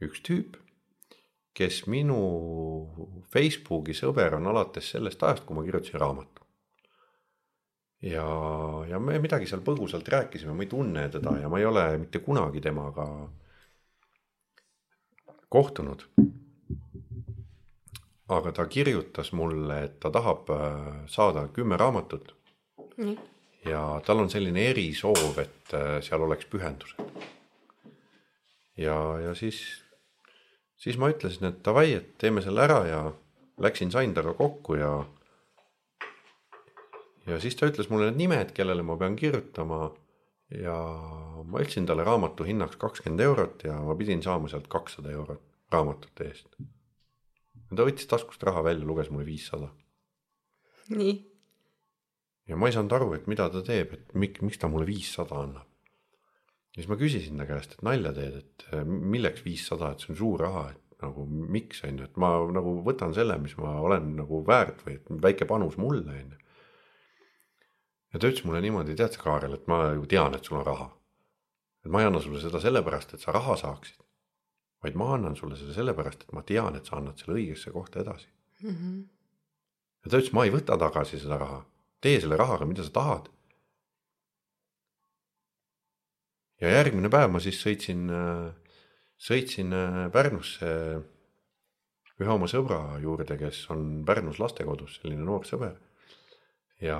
üks tüüp kes minu Facebooki sõber on alates sellest ajast, kui ma kirjutasin raamatu. ja, ja me midagi seal põgusalt rääkisime, ma ei tunne teda ja ma ei ole mitte kunagi temaga kohtunud. aga ta kirjutas mulle, et ta tahab äh, saada kümme raamatut mm.. ja tal on selline erisoov, et äh, seal oleks pühendused. ja, ja siis siis ma ütlesin, et davai, et teeme selle ära ja läksin, sain temaga kokku ja. ja siis ta ütles mulle need nimed, kellele ma pean kirjutama. ja ma ütlesin talle raamatu hinnaks kakskümmend eurot ja ma pidin saama sealt kakssada eurot raamatute eest. ta võttis taskust raha välja, luges mulle viissada. nii. ja ma ei saanud aru, et mida ta teeb, et miks, miks ta mulle viissada annab ja siis ma küsisin ta käest, et nalja teed, et äh, milleks viissada, et see on suur raha, et nagu miks on ju, et ma nagu võtan selle, mis ma olen nagu väärt või väike panus mulle on ju. ja ta ütles mulle niimoodi, tead sa, Kaarel, et ma ju tean, et sul on raha. et ma ei anna sulle seda sellepärast, et sa raha saaksid, vaid ma annan sulle seda sellepärast, et ma tean, et sa annad selle õigesse kohta edasi mm. -hmm. ja ta ütles, ma ei võta tagasi seda raha, tee selle rahaga, mida sa tahad ja järgmine päev ma siis sõitsin, sõitsin äh, Pärnusse ühe oma sõbra juurde, kes on Pärnus lastekodus, selline noor sõber. ja,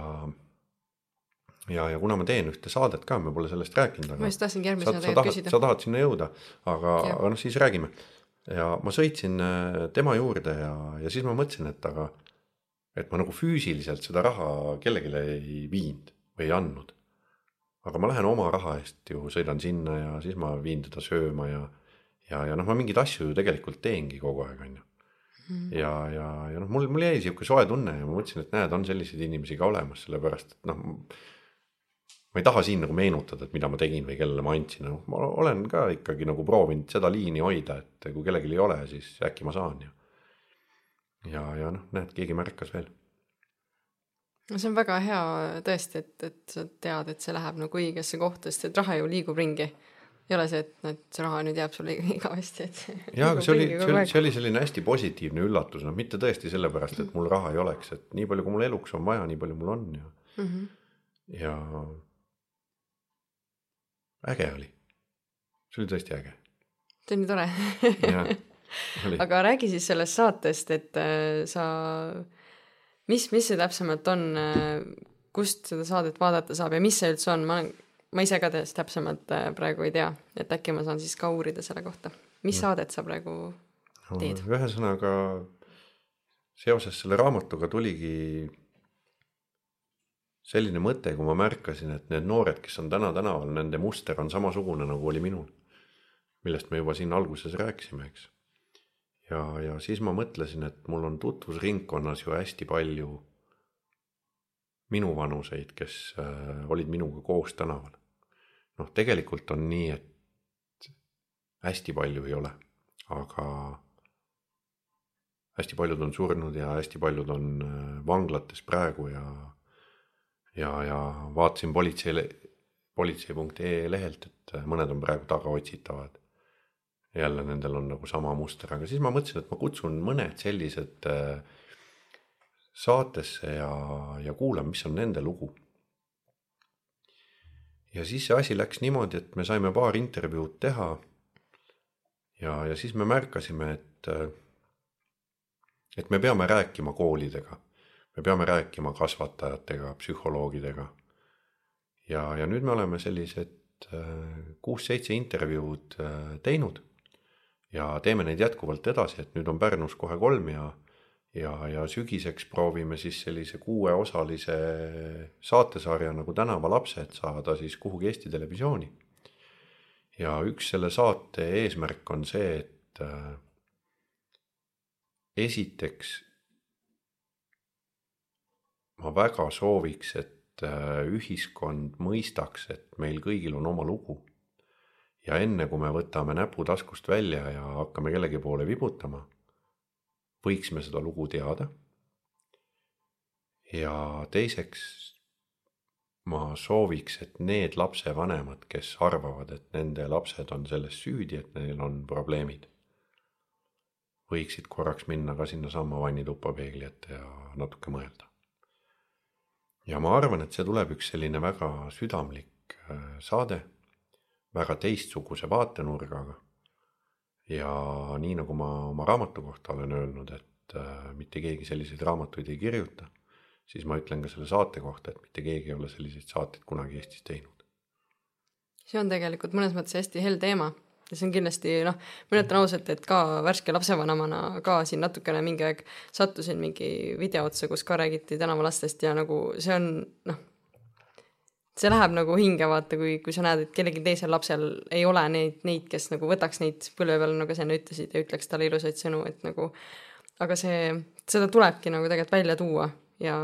ja, ja kuna ma teen ühte saadet ka, me pole sellest rääkinud. ma just tahtsingi järgmisena tegelikult küsida. sa tahad sinna jõuda, aga, aga noh, siis räägime. ja ma sõitsin äh, tema juurde ja, ja siis ma mõtlesin, et aga, et ma nagu füüsiliselt seda raha kellelegi ei viinud või ei andnud aga ma lähen oma raha eest ju sõidan sinna ja siis ma viin teda sööma ja, ja, ja noh, ma mingeid asju ju tegelikult teengi kogu aeg, on ju. Mhm. ja, ja, ja noh, mul, mul jäi sihuke soe tunne ja ma mõtlesin, et näed, on selliseid inimesi ka olemas, sellepärast et noh. ma ei taha siin nagu meenutada, et mida ma tegin või kellele ma andsin, noh, ma olen ka ikkagi nagu proovinud seda liini hoida, et kui kellelgi ei ole, siis äkki ma saan ja. ja, ja noh, näed, keegi märkas veel no see on väga hea tõesti, et, et sa tead, et see läheb nagu õigesse kohta, sest et raha ju liigub ringi. ei ole see, et, et see raha nüüd jääb sulle igavesti, et. jaa, aga see oli, see oli, see oli selline hästi positiivne üllatus, noh, mitte tõesti sellepärast, et mul raha ei oleks, et nii palju, kui mul eluks on vaja, nii palju mul on ja mm, -hmm. ja äge oli. see oli tõesti äge. see on nii tore aga räägi siis sellest saatest, et äh, sa mis, mis see täpsemalt on, äh, kust seda saadet vaadata saab ja mis see üldse on, ma olen, ma ise ka täpsemalt äh, praegu ei tea, et äkki ma saan siis ka uurida selle kohta mis saadet sa praegu teed? no, ühesõnaga seoses selle raamatuga tuligi selline mõte, kui ma märkasin, et need noored, kes on täna tänaval, nende muster on samasugune, nagu oli minul. millest me juba siin alguses rääkisime, eks. Ja, ja siis ma mõtlesin, et mul on tutvusringkonnas ju hästi palju minuvanuseid, kes äh, olid minuga koos tänaval. noh, tegelikult on nii, et hästi palju ei ole, aga hästi paljud on surnud ja hästi paljud on äh, vanglates praegu ja ja, ja vaatasin politseile, politsei.ee lehelt, et äh, mõned on praegu tagaotsitavad. Jälle nendel on nagu sama muster, aga siis ma mõtlesin, et ma kutsun mõned sellised äh, saatesse ja, ja kuulan, mis on nende lugu. ja siis see asi läks niimoodi, et me saime paar intervjuud teha. ja, ja siis me märkasime, et, et me peame rääkima koolidega me peame rääkima kasvatajatega, psühholoogidega. ja, ja nüüd me oleme sellised äh, kuus-seitse intervjuud äh, teinud ja teeme neid jätkuvalt edasi, et nüüd on Pärnus kohe kolm ja ja, ja sügiseks proovime siis sellise kuueosalise saatesarja nagu Tänavalapsed saada siis kuhugi Eesti Televisiooni. ja üks selle saate eesmärk on see, et äh, esiteks ma väga sooviks, et äh, ühiskond mõistaks, et meil kõigil on oma lugu. Ja enne kui me võtame näpu taskust välja ja hakkame kellegi poole vibutama, võiks me seda lugu teada. ja teiseks ma sooviks, et need lapsevanemad, kes arvavad, et nende lapsed on selles süüdi, et neil on probleemid, võiksid korraks minna ka sinnasamma vannituppa peegli ette ja natuke mõelda ja ma arvan, et see tuleb üks selline väga südamlik äh, saade, väga teistsuguse vaatenurgaga. ja nii nagu ma oma raamatu kohta olen öelnud, et äh, mitte keegi selliseid raamatuid ei kirjuta, siis ma ütlen ka selle saate kohta, et mitte keegi ei ole selliseid saateid kunagi Eestis teinud. see on tegelikult mõnes mõttes hästi hell teema ja see on kindlasti noh, ütlen ausalt, et ka värske lapsevanemana ka siin natukene mingi aeg sattusin mingi video otsa, kus ka räägiti tänavalastest ja nagu see on noh, see läheb nagu hinge, vaata, kui, kui sa näed, et kellelgi teisel lapsel ei ole neid, neid, kes nagu võtaks neid põlve peal, nagu sa enne ütlesid ja ütleks talle ilusaid sõnu, et nagu aga see, seda tulebki nagu tegelikult välja tuua ja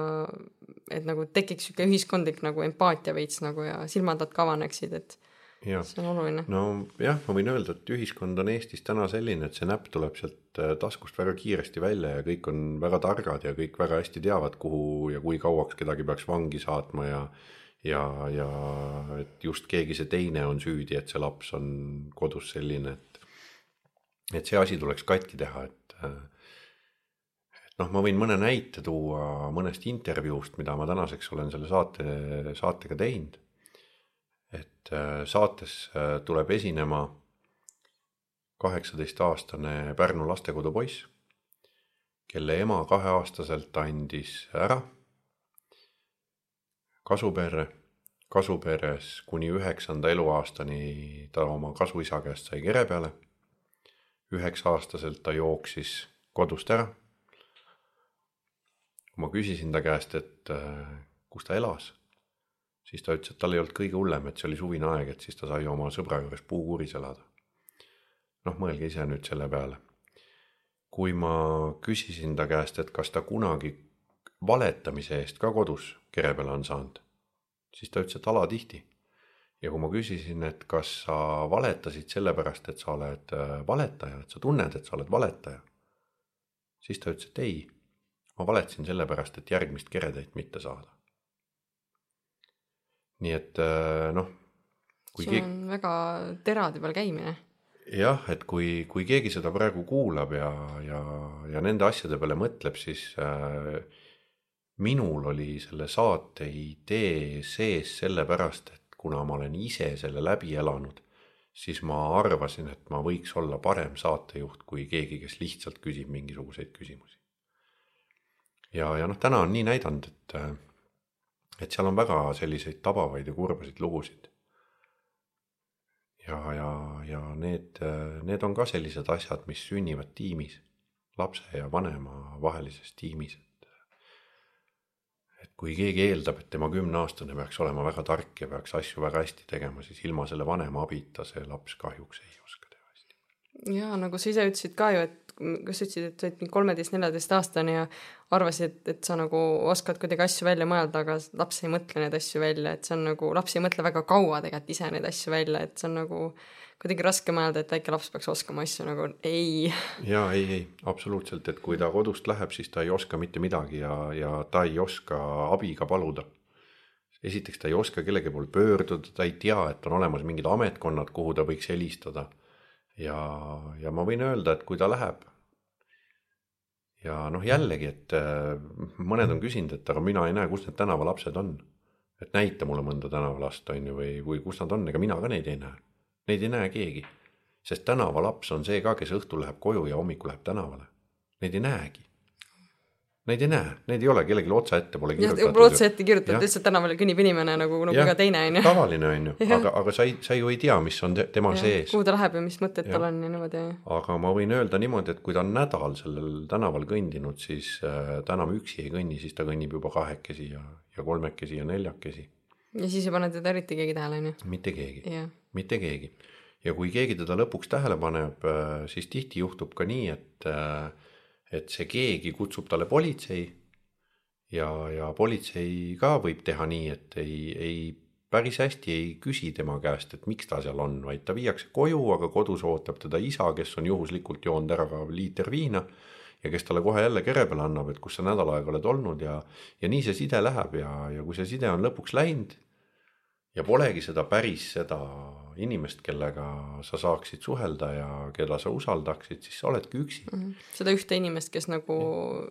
et nagu tekiks sihuke ühiskondlik nagu empaatia veits nagu ja silmad avaneksid, et see on oluline. nojah, ma võin öelda, et ühiskond on Eestis täna selline, et see näpp tuleb sealt äh, taskust väga kiiresti välja ja kõik on väga targad ja kõik väga hästi teavad, kuhu ja kui kauaks kedagi peaks vangi saatma ja ja, ja et just keegi see teine on süüdi, et see laps on kodus selline, et et see asi tuleks katki teha, et äh, et noh, ma võin mõne näite tuua mõnest intervjuust, mida ma tänaseks olen selle saate, saatega teinud. Et äh, saates äh, tuleb esinema kaheksateistaastane Pärnu lastekodu poiss, kelle ema kaheaastaselt andis ära kasuperre. kasuperes kuni üheksanda eluaastani ta oma kasuisa käest sai kere peale. üheksa-aastaselt ta jooksis kodust ära. kui ma küsisin ta käest, et äh, kus ta elas siis ta ütles, et tal ei olnud kõige hullem, et see oli suvine aeg, et siis ta sai oma sõbra juures puukuuris elada. noh, mõelge ise nüüd selle peale. kui ma küsisin ta käest, et kas ta kunagi valetamise eest ka kodus kere peale on saanud, siis ta ütles, et alatihti. ja kui ma küsisin, et kas sa valetasid sellepärast, et sa oled äh, valetaja, et sa tunned, et sa oled valetaja, siis ta ütles, et ei, ma valetasin sellepärast, et järgmist keretäit mitte saada nii et äh, noh. see keegi... on väga terade peal käimine. jah, et kui, kui keegi seda praegu kuulab ja, ja, ja nende asjade peale mõtleb, siis äh, minul oli selle saate idee sees sellepärast, et kuna ma olen ise selle läbi elanud, siis ma arvasin, et ma võiks olla parem saatejuht kui keegi, kes lihtsalt küsib mingisuguseid küsimusi. ja, ja noh, täna on nii näidanud, et et seal on väga selliseid tabavaid ja kurbasid lugusid. ja, ja, ja need, need on ka sellised asjad, mis sünnivad tiimis, lapse ja vanema vahelises tiimis, et. kui keegi eeldab, et tema kümneaastane peaks olema väga tark ja peaks asju väga hästi tegema, siis ilma selle vanema abita see laps kahjuks ei oska teha hästi. ja nagu sa ise ütlesid ka ju, et kas sa ütlesid, et sa olid mingi kolmeteist-neljateistaastane ja arvasid, et sa nagu oskad kuidagi asju välja mõelda, aga laps ei mõtle neid asju välja, et see on nagu, laps ei mõtle väga kaua tegelikult ise neid asju välja, et see on nagu kuidagi raske mõelda, et väike laps peaks oskama asju nagu ei. ja ei, ei absoluutselt, et kui ta kodust läheb, siis ta ei oska mitte midagi ja, ja ta ei oska abiga paluda. esiteks ta ei oska kellegi poole pöörduda, ta ei tea, et on olemas mingid ametkonnad, kuhu ta võiks helistada ja, ja ma võin öelda, et kui ta läheb ja noh, jällegi, et äh, mõned on küsinud, et aga mina ei näe, kus need tänavalapsed on. et näita mulle mõnda tänavalast, on ju, või, või kus nad on, ega mina ka neid ei näe. Neid ei näe keegi. sest tänavalaps on see ka, kes õhtul läheb koju ja hommikul läheb tänavale. Neid ei näegi. Neid ei näe, neid ei ole kellelgi otsa ette pole kirjutatud. otsa ette kirjutatud, lihtsalt tänaval kõnnib inimene nagu, nagu iga teine on ju. tavaline on ju, aga, aga sa ei, sa ju ei tea, mis on te, tema ja. sees. kuhu ta läheb ja mis mõtted tal on ja niimoodi. aga ma võin öelda niimoodi, et kui ta on nädal sellel tänaval kõndinud, siis äh, ta enam üksi ei kõnni, siis ta kõnnib juba kahekesi ja, ja kolmekesi ja neljakesi. ja siis ei pane teda eriti keegi tähele, on ju? mitte keegi, mitte keegi. ja kui keegi teda lõpuks tähele paneb, äh, siis tihti juhtub ka nii, et äh, et see keegi kutsub talle politsei ja, ja politsei ka võib teha nii, et ei, ei päris hästi ei küsi tema käest, et miks ta seal on, vaid ta viiakse koju, aga kodus ootab teda isa, kes on juhuslikult joonud ära ka liiter viina ja kes talle kohe jälle kere peale annab, et kus sa nädal aega oled olnud ja, ja nii see side läheb ja, ja kui see side on lõpuks läinud ja polegi seda päris seda inimest, kellega sa saaksid suhelda ja keda sa usaldaksid, siis sa oledki üksi mm. -hmm. seda ühte inimest, kes nagu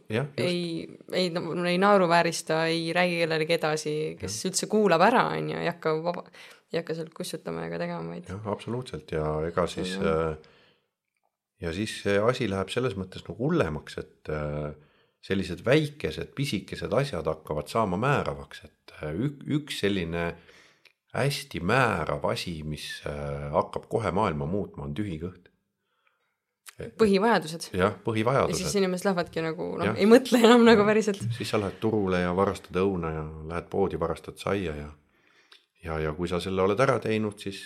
ja, ei, ei, ei naeruväärista, ei räägi kellelegi edasi, kes ja. üldse kuulab ära, on ju, ei hakka vaba, ei hakka sealt kussutama ega tegema, vaid. jah, absoluutselt ja ega siis ja, ja siis see asi läheb selles mõttes nagu hullemaks, et äh, sellised väikesed pisikesed asjad hakkavad saama määravaks, et äh, üks selline äh, hästi määrav asi, mis äh, hakkab kohe maailma muutma, on tühi kõht. põhivajadused. jah, põhivajadused. ja siis inimesed lähevadki nagu noh, ei mõtle enam nagu päriselt. siis sa lähed turule ja varastad õuna ja lähed poodi, varastad saia ja ja, ja kui sa selle oled ära teinud, siis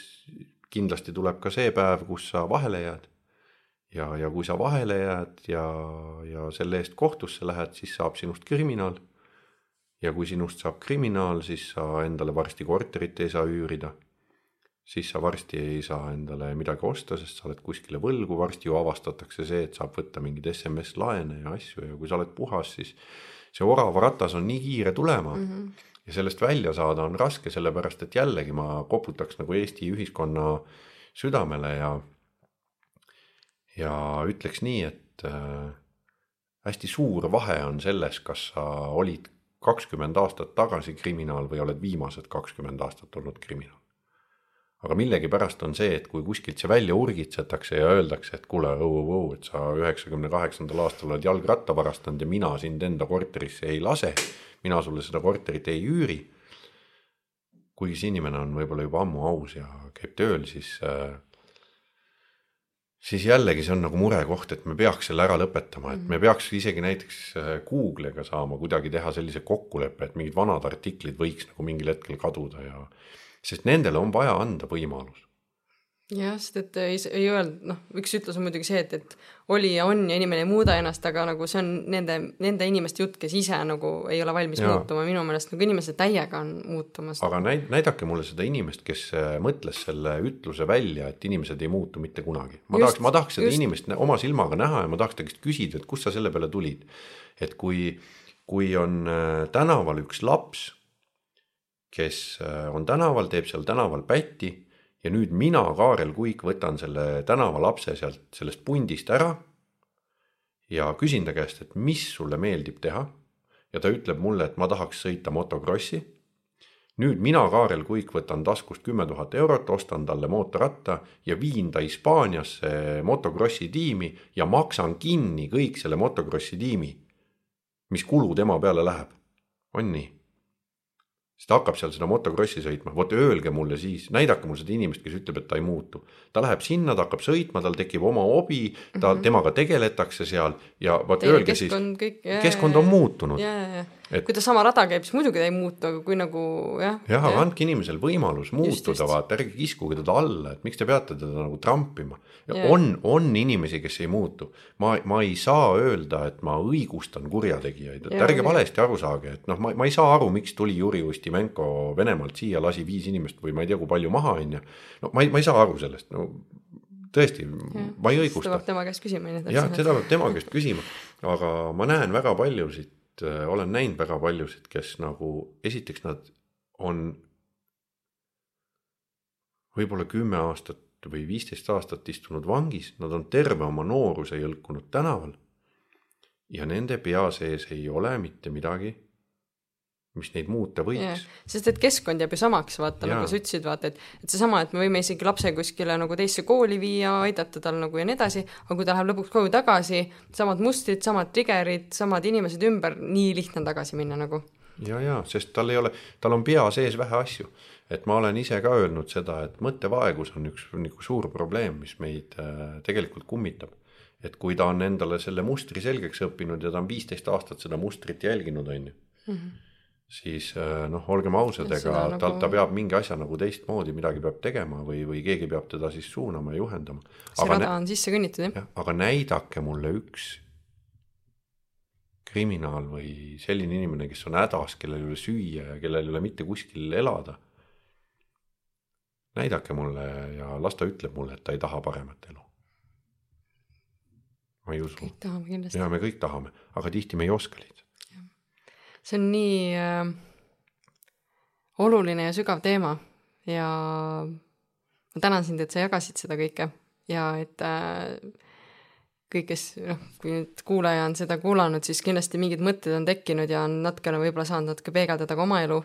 kindlasti tuleb ka see päev, kus sa vahele jääd. ja, ja kui sa vahele jääd ja, ja selle eest kohtusse lähed, siis saab sinust kriminaal ja kui sinust saab kriminaal, siis sa endale varsti korterit ei saa üürida. siis sa varsti ei saa endale midagi osta, sest sa oled kuskile võlgu, varsti ju avastatakse see, et saab võtta mingeid SMS-laene ja asju ja kui sa oled puhas, siis see orava ratas on nii kiire tulema mm. -hmm. ja sellest välja saada on raske, sellepärast et jällegi ma koputaks nagu Eesti ühiskonna südamele ja ja ütleks nii, et äh, hästi suur vahe on selles, kas sa olid kakskümmend aastat tagasi kriminaal või oled viimased kakskümmend aastat olnud kriminaal. aga millegipärast on see, et kui kuskilt see välja urgitsetakse ja öeldakse, et kuule, õu-õu, et sa üheksakümne kaheksandal aastal oled jalgratta varastanud ja mina sind enda korterisse ei lase, mina sulle seda korterit ei üüri. kuigi see inimene on võib-olla juba ammu aus ja käib tööl, siis äh, siis jällegi see on nagu murekoht, et me peaks selle ära lõpetama, et me mhm. peaks isegi näiteks äh, Google'iga saama kuidagi teha sellise kokkuleppe, et mingid vanad artiklid võiks nagu mingil hetkel kaduda ja sest nendele on vaja anda võimalus jah, sest et ei, ei öelnud, noh, üks ütlus on muidugi see, et, et oli ja on ja inimene ei muuda ennast, aga nagu see on nende, nende inimeste jutt, kes ise nagu ei ole valmis ja. muutuma, minu meelest nagu inimesed täiega on muutumas. aga näid-, näidake mulle seda inimest, kes äh, mõtles selle ütluse välja, et inimesed ei muutu mitte kunagi. ma just, tahaks, ma tahaks seda just. inimest oma silmaga näha ja ma tahaks ta käest küsida, et kust sa selle peale tulid. et kui, kui on äh, tänaval üks laps, kes äh, on tänaval, teeb seal tänaval pätti ja nüüd mina, Kaarel Kuik, võtan selle tänavalapse sealt sellest pundist ära ja küsin ta käest, et mis sulle meeldib teha. ja ta ütleb mulle, et ma tahaks sõita motokrossi. nüüd mina, Kaarel Kuik, võtan taskust kümme tuhat eurot, ostan talle mootorratta ja viin ta Hispaaniasse motokrossi tiimi ja maksan kinni kõik selle motokrossi tiimi. mis kulu tema peale läheb, on nii? Siis ta hakkab seal seda motokrossi sõitma, vot öelge mulle siis, näidake mulle seda inimest, kes ütleb, et ta ei muutu. ta läheb sinna, ta hakkab sõitma, tal tekib oma hobi, ta mm, -hmm. temaga tegeletakse seal ja vot öelge siis, keskkond on muutunud. Et... kui ta sama rada käib, siis muidugi ta ei muutu, aga kui nagu jah. jah, aga andke inimesele võimalus muutuda, vaata, ärge kiskuge teda alla, et miks te peate teda nagu trampima. on, on inimesi, kes ei muutu. ma, ma ei saa öelda, et ma õigustan kurjategijaid, et ärge valesti aru saage, et noh, ma, ma ei saa aru, miks tuli Juri Ustimenko Venemaalt siia, lasi viis inimest või ma ei tea, kui palju maha, on ju. no ma ei, ma ei saa aru sellest, no tõesti, ma ei õigusta. seda peab tema käest küsima. jah, seda peab tema käest küsima, aga ma näen väga paljusid äh, olen näinud väga paljusid, kes nagu esiteks nad on võib-olla kümme aastat või viisteist aastat istunud vangis, nad on terve oma nooruse jõlkunud tänaval. ja nende pea sees ei ole mitte midagi mis neid muuta võiks. sest et keskkond jääb ju samaks, vaata nagu sa ütlesid, vaata, et, et seesama, et me võime isegi lapse kuskile nagu teisse kooli viia, aidata tal nagu ja nii edasi, aga kui ta läheb lõpuks koju tagasi, samad mustrid, samad trigger'id, samad inimesed ümber, nii lihtne on tagasi minna nagu. ja, ja sest tal ei ole, tal on pea sees vähe asju, et ma olen ise ka öelnud seda, et mõttevaegus on üks nagu suur probleem, mis meid äh, tegelikult kummitab et kui ta on endale selle mustri selgeks õppinud ja ta on viisteist aastat seda mustrit jälginud, on ju mm. -hmm siis äh, noh, olgem ausad, ega ta nagu..., ta peab mingi asja nagu teistmoodi midagi peab tegema või, või keegi peab teda siis suunama ja juhendama. see rada on sisse kõnnitud, jah ja,. aga näidake mulle üks kriminaal või selline inimene, kes on hädas, kellel ei ole süüa ja kellel ei ole mitte kuskil elada. näidake mulle ja las ta ütleb mulle, et ta ei taha paremat elu. ma ei usu. kõik tahame kindlasti. ja me kõik tahame, aga tihti me ei oska lihtsalt see on nii äh, oluline ja sügav teema ja ma tänan sind, et sa jagasid seda kõike ja et äh, kõik, kes noh, kui nüüd kuulaja on seda kuulanud, siis kindlasti mingid mõtted on tekkinud ja on natukene võib-olla saanud natuke peegeldada ka oma elu.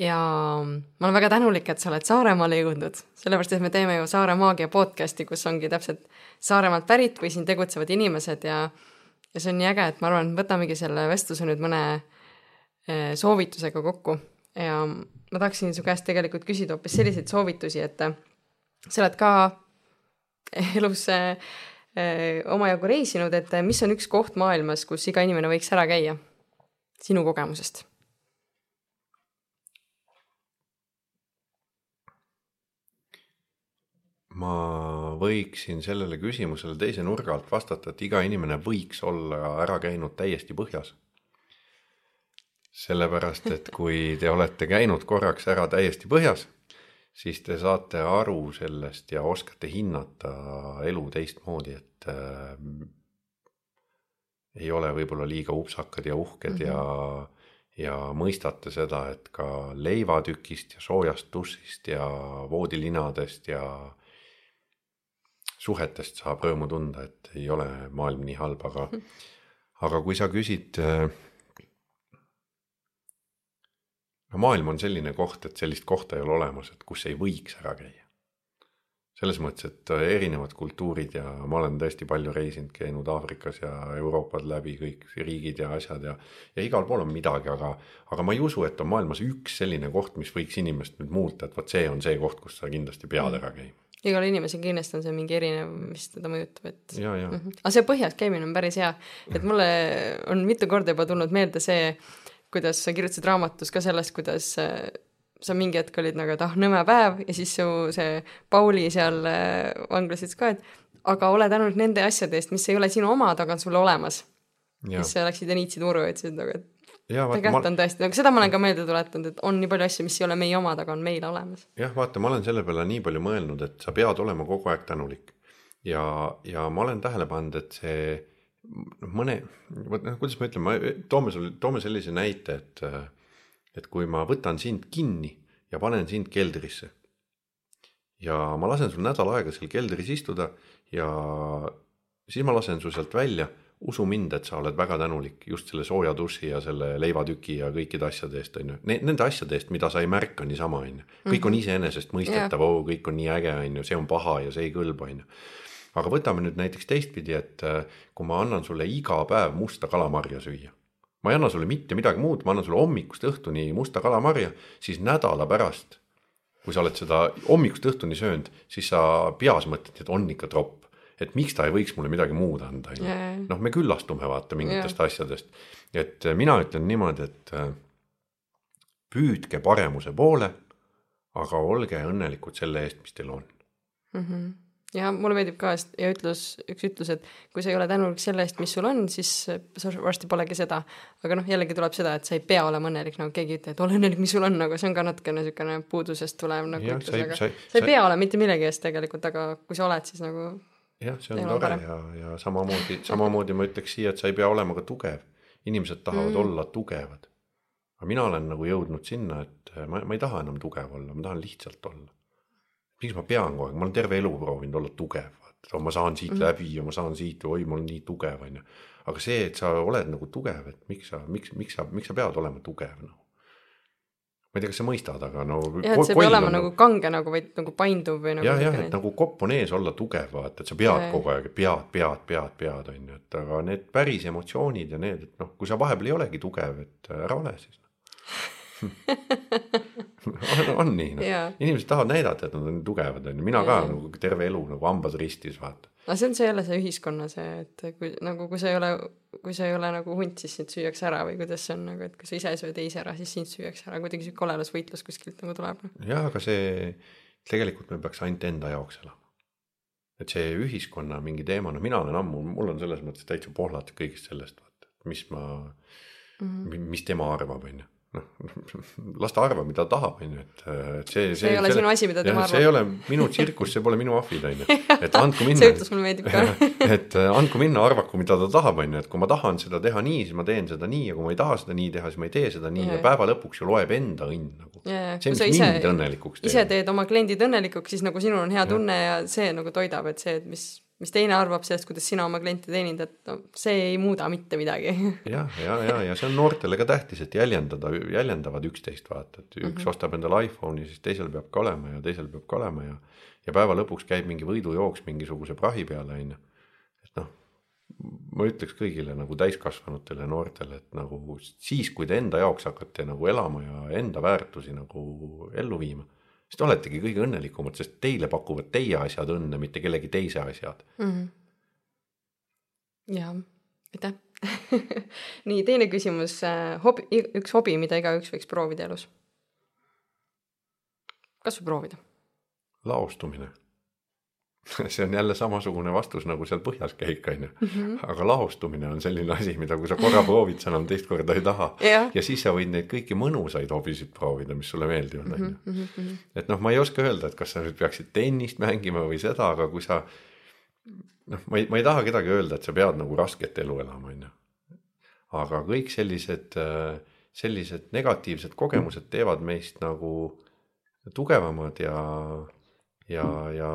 ja ma olen väga tänulik, et sa oled Saaremaale jõudnud, sellepärast et me teeme ju Saare Maagia podcast'i, kus ongi täpselt Saaremaalt pärit või siin tegutsevad inimesed ja ja see on nii äge, et ma arvan, võtamegi selle vestluse nüüd mõne soovitusega kokku. Ja ma tahaksin su käest tegelikult küsida hoopis selliseid soovitusi, et äh, sa oled ka elus äh, omajagu reisinud, et mis on üks koht maailmas, kus iga inimene võiks ära käia? Sinu kogemusest? ma võiksin sellele küsimusele teise nurga alt vastata, et iga inimene võiks olla ära käinud täiesti põhjas sellepärast et kui te olete käinud korraks ära täiesti põhjas, siis te saate aru sellest ja oskate hinnata elu teistmoodi, et äh, ei ole võib-olla liiga upsakad ja uhked mm -hmm. ja ja mõistate seda, et ka leivatükist ja soojast dušist ja voodilinadest ja suhetest saab rõõmu tunda, et ei ole maailm nii halb, aga aga kui sa küsid äh, no maailm on selline koht, et sellist kohta ei ole olemas, et kus ei võiks ära käia. selles mõttes, et äh, erinevad kultuurid ja ma olen tõesti palju reisinud, käinud Aafrikas ja Euroopas läbi kõik riigid ja asjad ja ja igal pool on midagi, aga aga ma ei usu, et on maailmas üks selline koht, mis võiks inimest nüüd muuta, et vot see on see koht, kus sa kindlasti pead mm. ära käima igal inimesel kindlasti on see mingi erinev, mis teda mõjutab, et. Mm -hmm. aga see põhjas käimine on päris hea, et mulle on mitu korda juba tulnud meelde see, kuidas sa kirjutasid raamatus ka sellest, kuidas äh, sa mingi hetk olid nagu, et ah, nõme päev ja siis su see Pauli seal äh, vanglas ütles ka, et aga ole tänulik nende asjade eest, mis ei ole sinu omad, aga on sul olemas. siis läksid ja niitsid uru ja ütlesid nagu, et tegelikult on tõesti, aga seda ma olen ka meelde tuletanud, et on nii palju asju, mis ei ole meie omad, aga on meil olemas. jah, vaata, ma olen selle peale nii palju mõelnud, et sa pead olema kogu aeg tänulik. ja, ja ma olen tähele pannud, et see mõne, vot noh, kuidas ma ütlen, ma toome sulle, toome sellise näite, et, et kui ma võtan sind kinni ja panen sind keldrisse. ja ma lasen sul nädal aega seal keldris istuda ja siis ma lasen su sealt välja. usu mind, et sa oled väga tänulik just selle sooja duši ja selle leivatüki ja kõikide asjade eest, on ju. Nende asjade eest, mida sa ei märka niisama, on ju. kõik on mhm. iseenesestmõistetav, oo, kõik on nii äge, on ju, see on paha ja see ei kõlba, on ju aga võtame nüüd näiteks teistpidi, et äh, kui ma annan sulle iga päev musta kalamarja süüa, ma ei anna sulle mitte midagi muud, ma annan sulle hommikust õhtuni musta kalamarja, siis nädala pärast, kui sa oled seda hommikust õhtuni söönud, siis sa peas mõtled, et on ikka tropp. et miks ta ei võiks mulle midagi muud anda, on ju. Noh, me küllastume vaata mingitest asjadest. et äh, mina ütlen niimoodi, et äh, püüdke paremuse poole, aga olge õnnelikud selle eest, mis teil on. Ja mulle meeldib ka ja ütlus, üks ütlus, et kui sa ei ole tänulik selle eest, mis sul on, siis sa varsti polegi seda. aga noh, jällegi tuleb seda, et sa ei pea olema õnnelik, nagu keegi ei ütle, et ole õnnelik, mis sul on, aga see on ka natukene niisugune puudusest tulev nagu Jah, ütlus, aga sa ei- sa ei pea olema mitte millegi eest tegelikult, aga kui sa oled, siis nagu jah, see on tore ja, ja samamoodi, samamoodi ma ütleks siia, et sa ei pea olema ka tugev. inimesed tahavad mm. olla tugevad. aga mina olen nagu jõudnud sinna, et äh, ma, ma ei taha enam tugev olla, ma tahan lihtsalt olla. Miks ma pean kogu aeg, ma olen terve elu proovinud olla tugev, vaata, ma saan siit mm. läbi ja ma saan siit, oi, ma olen nii tugev, onju. aga see, et sa oled nagu tugev, et miks sa, miks, miks sa, miks sa pead olema tugev, noh. ma ei tea, kas sa mõistad, aga no. jah, et see ei pea olema nagu kange nagu, vaid nagu painduv või nagu jah, jah, et nagu kopp on ees olla tugev, vaata, et sa pead Jaa. kogu aeg, pead, pead, pead, pead, on ju, et aga need päris emotsioonid ja need, et noh, kui sa vahepeal ei olegi tugev, et ära ole siis on, on nii noh Jaa. inimesed tahavad näidata, et nad on tugevad, on ju, mina ka Jaa. nagu terve elu nagu hambad ristis, vaata. aga see on see jälle see ühiskonna see, et kui nagu, kui sa ei ole, kui sa ei ole nagu hunt, siis sind süüakse ära või kuidas see on nagu, et kui sa ise ei söö teisi ära, siis sind süüakse ära, kuidagi sihuke olelusvõitlus kuskilt nagu tuleb. jah, aga see, tegelikult me peaks ainult enda jaoks elama. et see ühiskonna mingi teema, no mina olen ammu, mul on selles mõttes täitsa pohlad kõigest sellest, vaata, mis ma mm, -hmm. mis tema arvab, on ju. noh, las ta arvab, mida tahab, on ju, et, et see, See ei ole sinu asi, mida tema see ei arvab. ole minu tsirkus, see pole minu ahvid, on ju, et andku minna. see ütlus mulle meeldib ka. et äh, andku minna, arvaku, mida ta tahab, on ju, et kui ma tahan seda teha nii, siis ma teen seda nii ja kui ma ei taha seda nii teha, siis ma ei tee seda nii ja Jaa. päeva lõpuks ju loeb enda õnn nagu. See, mis sa ise- mind õnnelikuks ise teed oma kliendid õnnelikuks, siis nagu sinul on hea tunne ja see nagu toidab, et see, et mis, mis teine arvab sellest, kuidas sina oma kliente teenindad, no see ei muuda mitte midagi. jah, ja, ja, ja see on noortele ka tähtis, et jäljendada, jäljendavad üksteist, vaata, et üks mm -hmm. ostab endale iPhone'i, siis teisel peab ka olema ja teisel peab ka olema ja ja päeva lõpuks käib mingi võidujooks mingisuguse prahi peale, on ju. et noh, ma ütleks kõigile nagu täiskasvanutele ja noortele, et nagu siis, kui te enda jaoks hakkate nagu elama ja enda väärtusi nagu ellu viima, siis te oletegi kõige õnnelikumad, sest teile pakuvad teie asjad õnne, mitte kellegi teise asjad. jaa, aitäh. nii, teine küsimus, hobi, üks hobi, mida igaüks võiks proovida elus. kas või proovida? laostumine. see on jälle samasugune vastus nagu seal põhjas käik, on ju. Mhm. aga laostumine on selline asi, mida kui sa korra proovid, sa enam teist korda ei taha. Jah. ja siis sa võid neid kõiki mõnusaid hobisid proovida, mis sulle meeldivad, on Mhm, ju. et noh, ma ei oska öelda, et kas sa nüüd peaksid tennist mängima või seda, aga kui sa noh, ma ei, ma ei taha kedagi öelda, et sa pead nagu rasket elu elama, on ju. aga kõik sellised, sellised negatiivsed kogemused teevad meist nagu tugevamad ja, ja, ja,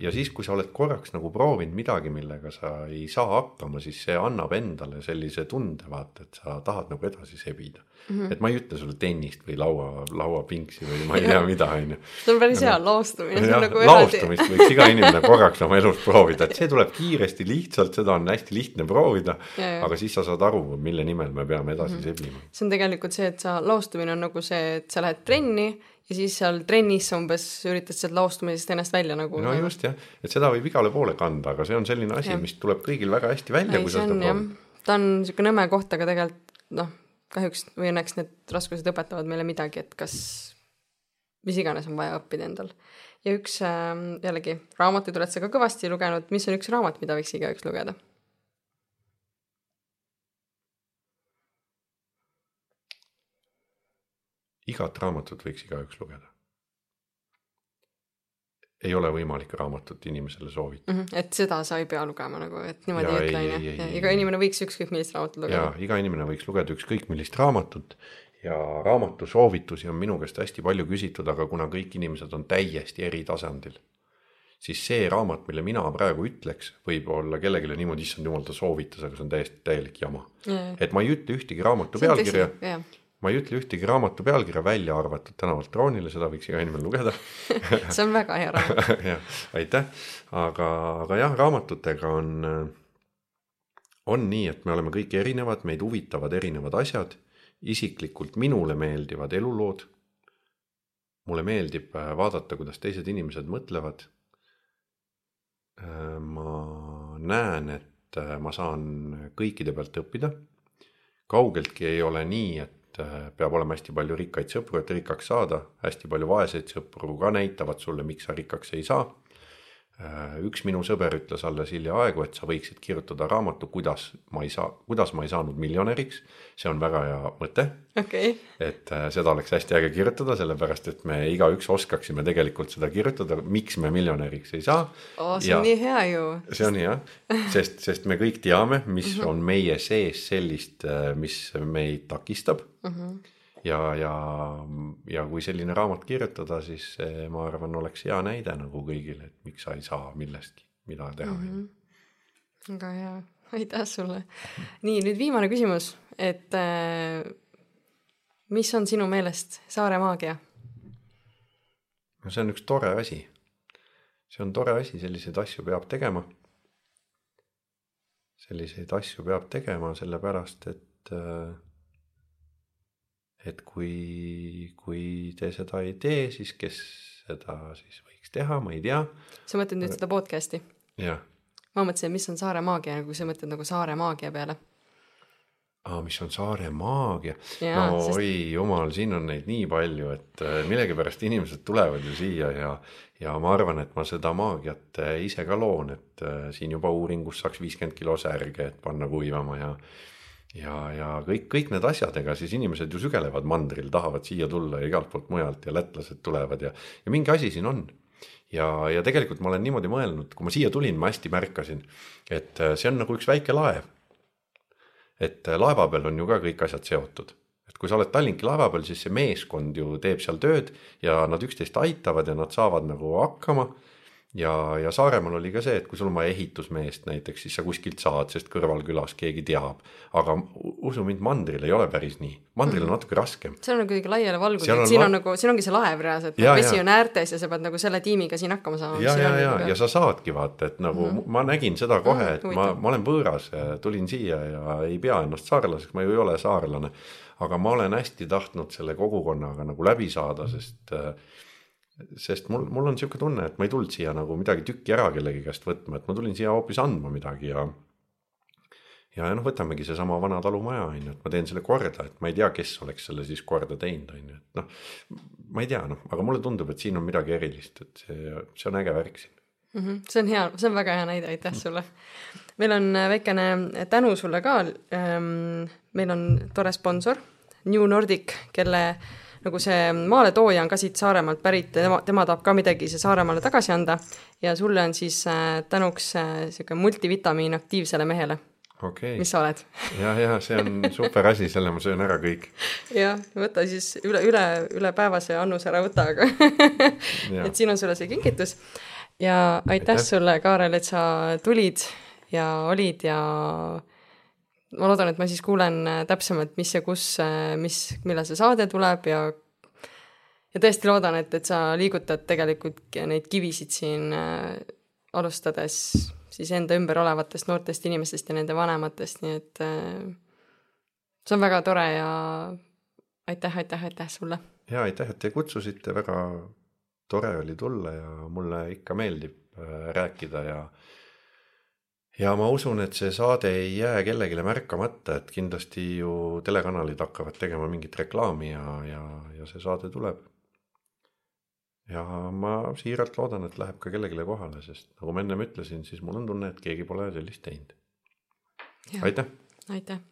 ja siis, kui sa oled korraks nagu proovinud midagi, millega sa ei saa hakkama, siis see annab endale sellise tunde, vaata, et sa tahad nagu edasi sebida mm. -hmm. et ma ei ütle sulle tennist või laua, lauapingsi või ma ei tea mida, on ju see on päris hea laostumine, jah, nagu laostumist võiks iga inimene korraks oma elus proovida, et see tuleb kiiresti, lihtsalt, seda on hästi lihtne proovida. Aga siis sa saad aru, mille nimel me peame edasi mm -hmm. sebima. see on tegelikult see, et sa, laostumine on nagu see, et sa lähed trenni ja siis seal trennis umbes üritad sealt laostumisest ennast välja nagu no just jah, et seda võib igale poole kanda, aga see on selline asi, mis tuleb kõigil väga hästi välja, kui sa seda proovid., ta on niisugune nõme koht, aga tegelikult noh, kahjuks või õnneks need raskused õpetavad meile midagi, et kas, mis iganes on vaja õppida endal. ja üks äh, jällegi, raamatuid oled sa ka kõvasti lugenud, mis on üks raamat, mida võiks igaüks lugeda? Igat raamatut võiks igaüks lugeda. ei ole võimalik raamatut inimesele soovitada. Mm -hmm. et seda sa ei pea lugema nagu, et niimoodi Jaa, ei ütle ei,. ei, iga inimene võiks ükskõik millist raamatut ja lugeda. iga inimene võiks lugeda ükskõik millist raamatut ja raamatu soovitusi on minu käest hästi palju küsitud, aga kuna kõik inimesed on täiesti eri tasandil, siis see raamat, mille mina praegu ütleks, võib olla kellelegi niimoodi, issand jumal, ta soovitas, aga see on täiesti täielik jama. et ma ei ütle ühtegi raamatu pealkirja, ma ei ütle ühtegi raamatu pealkirja välja arvatud Tänavalt troonile, seda võiks iga inimene lugeda see on väga hea raamat. jah, aitäh, aga, aga jah, raamatutega on, on nii, et me oleme kõik erinevad, meid huvitavad erinevad asjad. isiklikult minule meeldivad elulood. mulle meeldib äh, vaadata, kuidas teised inimesed mõtlevad. Äh, ma näen, et äh, ma saan kõikide pealt õppida. kaugeltki ei ole nii, et peab olema hästi palju rikkaid sõpru, et rikkaks saada, hästi palju vaeseid sõpru ka näitavad sulle, miks sa rikkaks ei saa. Äh, üks minu sõber ütles alles hiljaaegu, et sa võiksid kirjutada raamatu, kuidas ma ei saa, kuidas ma ei saanud miljonäriks. see on väga hea mõte okay.. et äh, seda oleks hästi äge kirjutada, sellepärast et me igaüks oskaksime tegelikult seda kirjutada, miks me miljonäriks ei saa. see on ja, nii hea ju. see on jah, sest, sest me kõik teame, mis mm -hmm. on meie sees sellist, äh, mis meid takistab mm. -hmm ja, ja, ja kui selline raamat kirjutada, siis ma arvan, oleks hea näide nagu kõigile, et miks sa ei saa millestki, mida teha mm. -hmm. väga hea, aitäh sulle. nii, nüüd viimane küsimus, et äh, mis on sinu meelest saare maagia? no see on üks tore asi. see on tore asi, selliseid asju peab tegema. selliseid asju peab tegema, sellepärast et äh, et kui, kui te seda ei tee, siis kes seda siis võiks teha, ma ei tea. sa mõtled nüüd seda podcast'i? jah. ma mõtlesin, mis on saare maagia, kui sa mõtled nagu saare maagia peale. aa, mis on saare maagia? no sest... oi jumal, siin on neid nii palju, et äh, millegipärast inimesed tulevad ju siia ja, ja ma arvan, et ma seda maagiat äh, ise ka loon, et äh, siin juba uuringus saaks viiskümmend kilo särge, et panna kuivama ja ja, ja kõik, kõik need asjad, ega siis inimesed ju sügelevad mandril, tahavad siia tulla ja igalt poolt mujalt ja lätlased tulevad ja, ja mingi asi siin on. ja, ja tegelikult ma olen niimoodi mõelnud, kui ma siia tulin, ma hästi märkasin, et äh, see on nagu üks väike laev. et äh, laeva peal on ju ka kõik asjad seotud et kui sa oled Tallinki laeva peal, siis see meeskond ju teeb seal tööd ja nad üksteist aitavad ja nad saavad nagu hakkama ja, ja Saaremaal oli ka see, et kui sul on vaja ehitusmeest näiteks, siis sa kuskilt saad, sest kõrvalkülas keegi teab. aga usu mind, mandril ei ole päris nii, mandril on mhm. natuke raskem. seal on kuidagi laiali valgunud, et siin on nagu, siin ongi see laev reaalselt, vesi on äärtes ja sa pead nagu selle tiimiga siin hakkama saama. ja, ja, ja, ja sa saadki vaata, et nagu mm ma nägin seda kohe, et mm, ma, ma olen võõras, tulin siia ja ei pea ennast saarlaseks, ma ju ei ole saarlane. aga ma olen hästi tahtnud selle kogukonnaga nagu läbi saada, sest äh, sest mul, mul on sihuke tunne, et ma ei tulnud siia nagu midagi tükki ära kellegi käest võtma, et ma tulin siia hoopis andma midagi ja. ja, noh, võtamegi seesama vana talumaja on ju, et ma teen selle korda, et ma ei tea, kes oleks selle siis korda teinud, on ju, et noh. ma ei tea, noh, aga mulle tundub, et siin on midagi erilist, et see, see on äge värk siin mm. -hmm. see on hea, see on väga hea näide, aitäh sulle. meil on väikene tänu sulle ka. Ehm, meil on tore sponsor, New Nordic, kelle nagu see maaletooja on ka siit Saaremaalt pärit, tema, tema tahab ka midagi siia Saaremaale tagasi anda ja sulle on siis äh, tänuks niisugune äh, multivitamiin aktiivsele mehele. Okay.. mis sa oled? Ja, ja see on super asi, selle ma söön ära kõik. jah, võta siis üle, üle, üle päevase annuse ära võta, aga et siin on sulle see kingitus. ja aitäh, aitäh. sulle, Kaarel, et sa tulid ja olid ja ma loodan, et ma siis kuulen äh, täpsemalt, mis ja kus, äh, mis, millal see saade tuleb ja ja tõesti loodan, et, et sa liigutad tegelikult neid kivisid siin äh, alustades siis enda ümber olevatest noortest inimestest ja nende vanematest, nii et äh, see on väga tore ja aitäh, aitäh, aitäh sulle! ja aitäh, et te kutsusite, väga tore oli tulla ja mulle ikka meeldib äh, rääkida ja ja ma usun, et see saade ei jää kellelegi märkamata, et kindlasti ju telekanalid hakkavad tegema mingit reklaami ja, ja, ja see saade tuleb. ja ma siiralt loodan, et läheb ka kellelegi kohale, sest nagu ma ennem ütlesin, siis mul on tunne, et keegi pole sellist teinud. aitäh. aitäh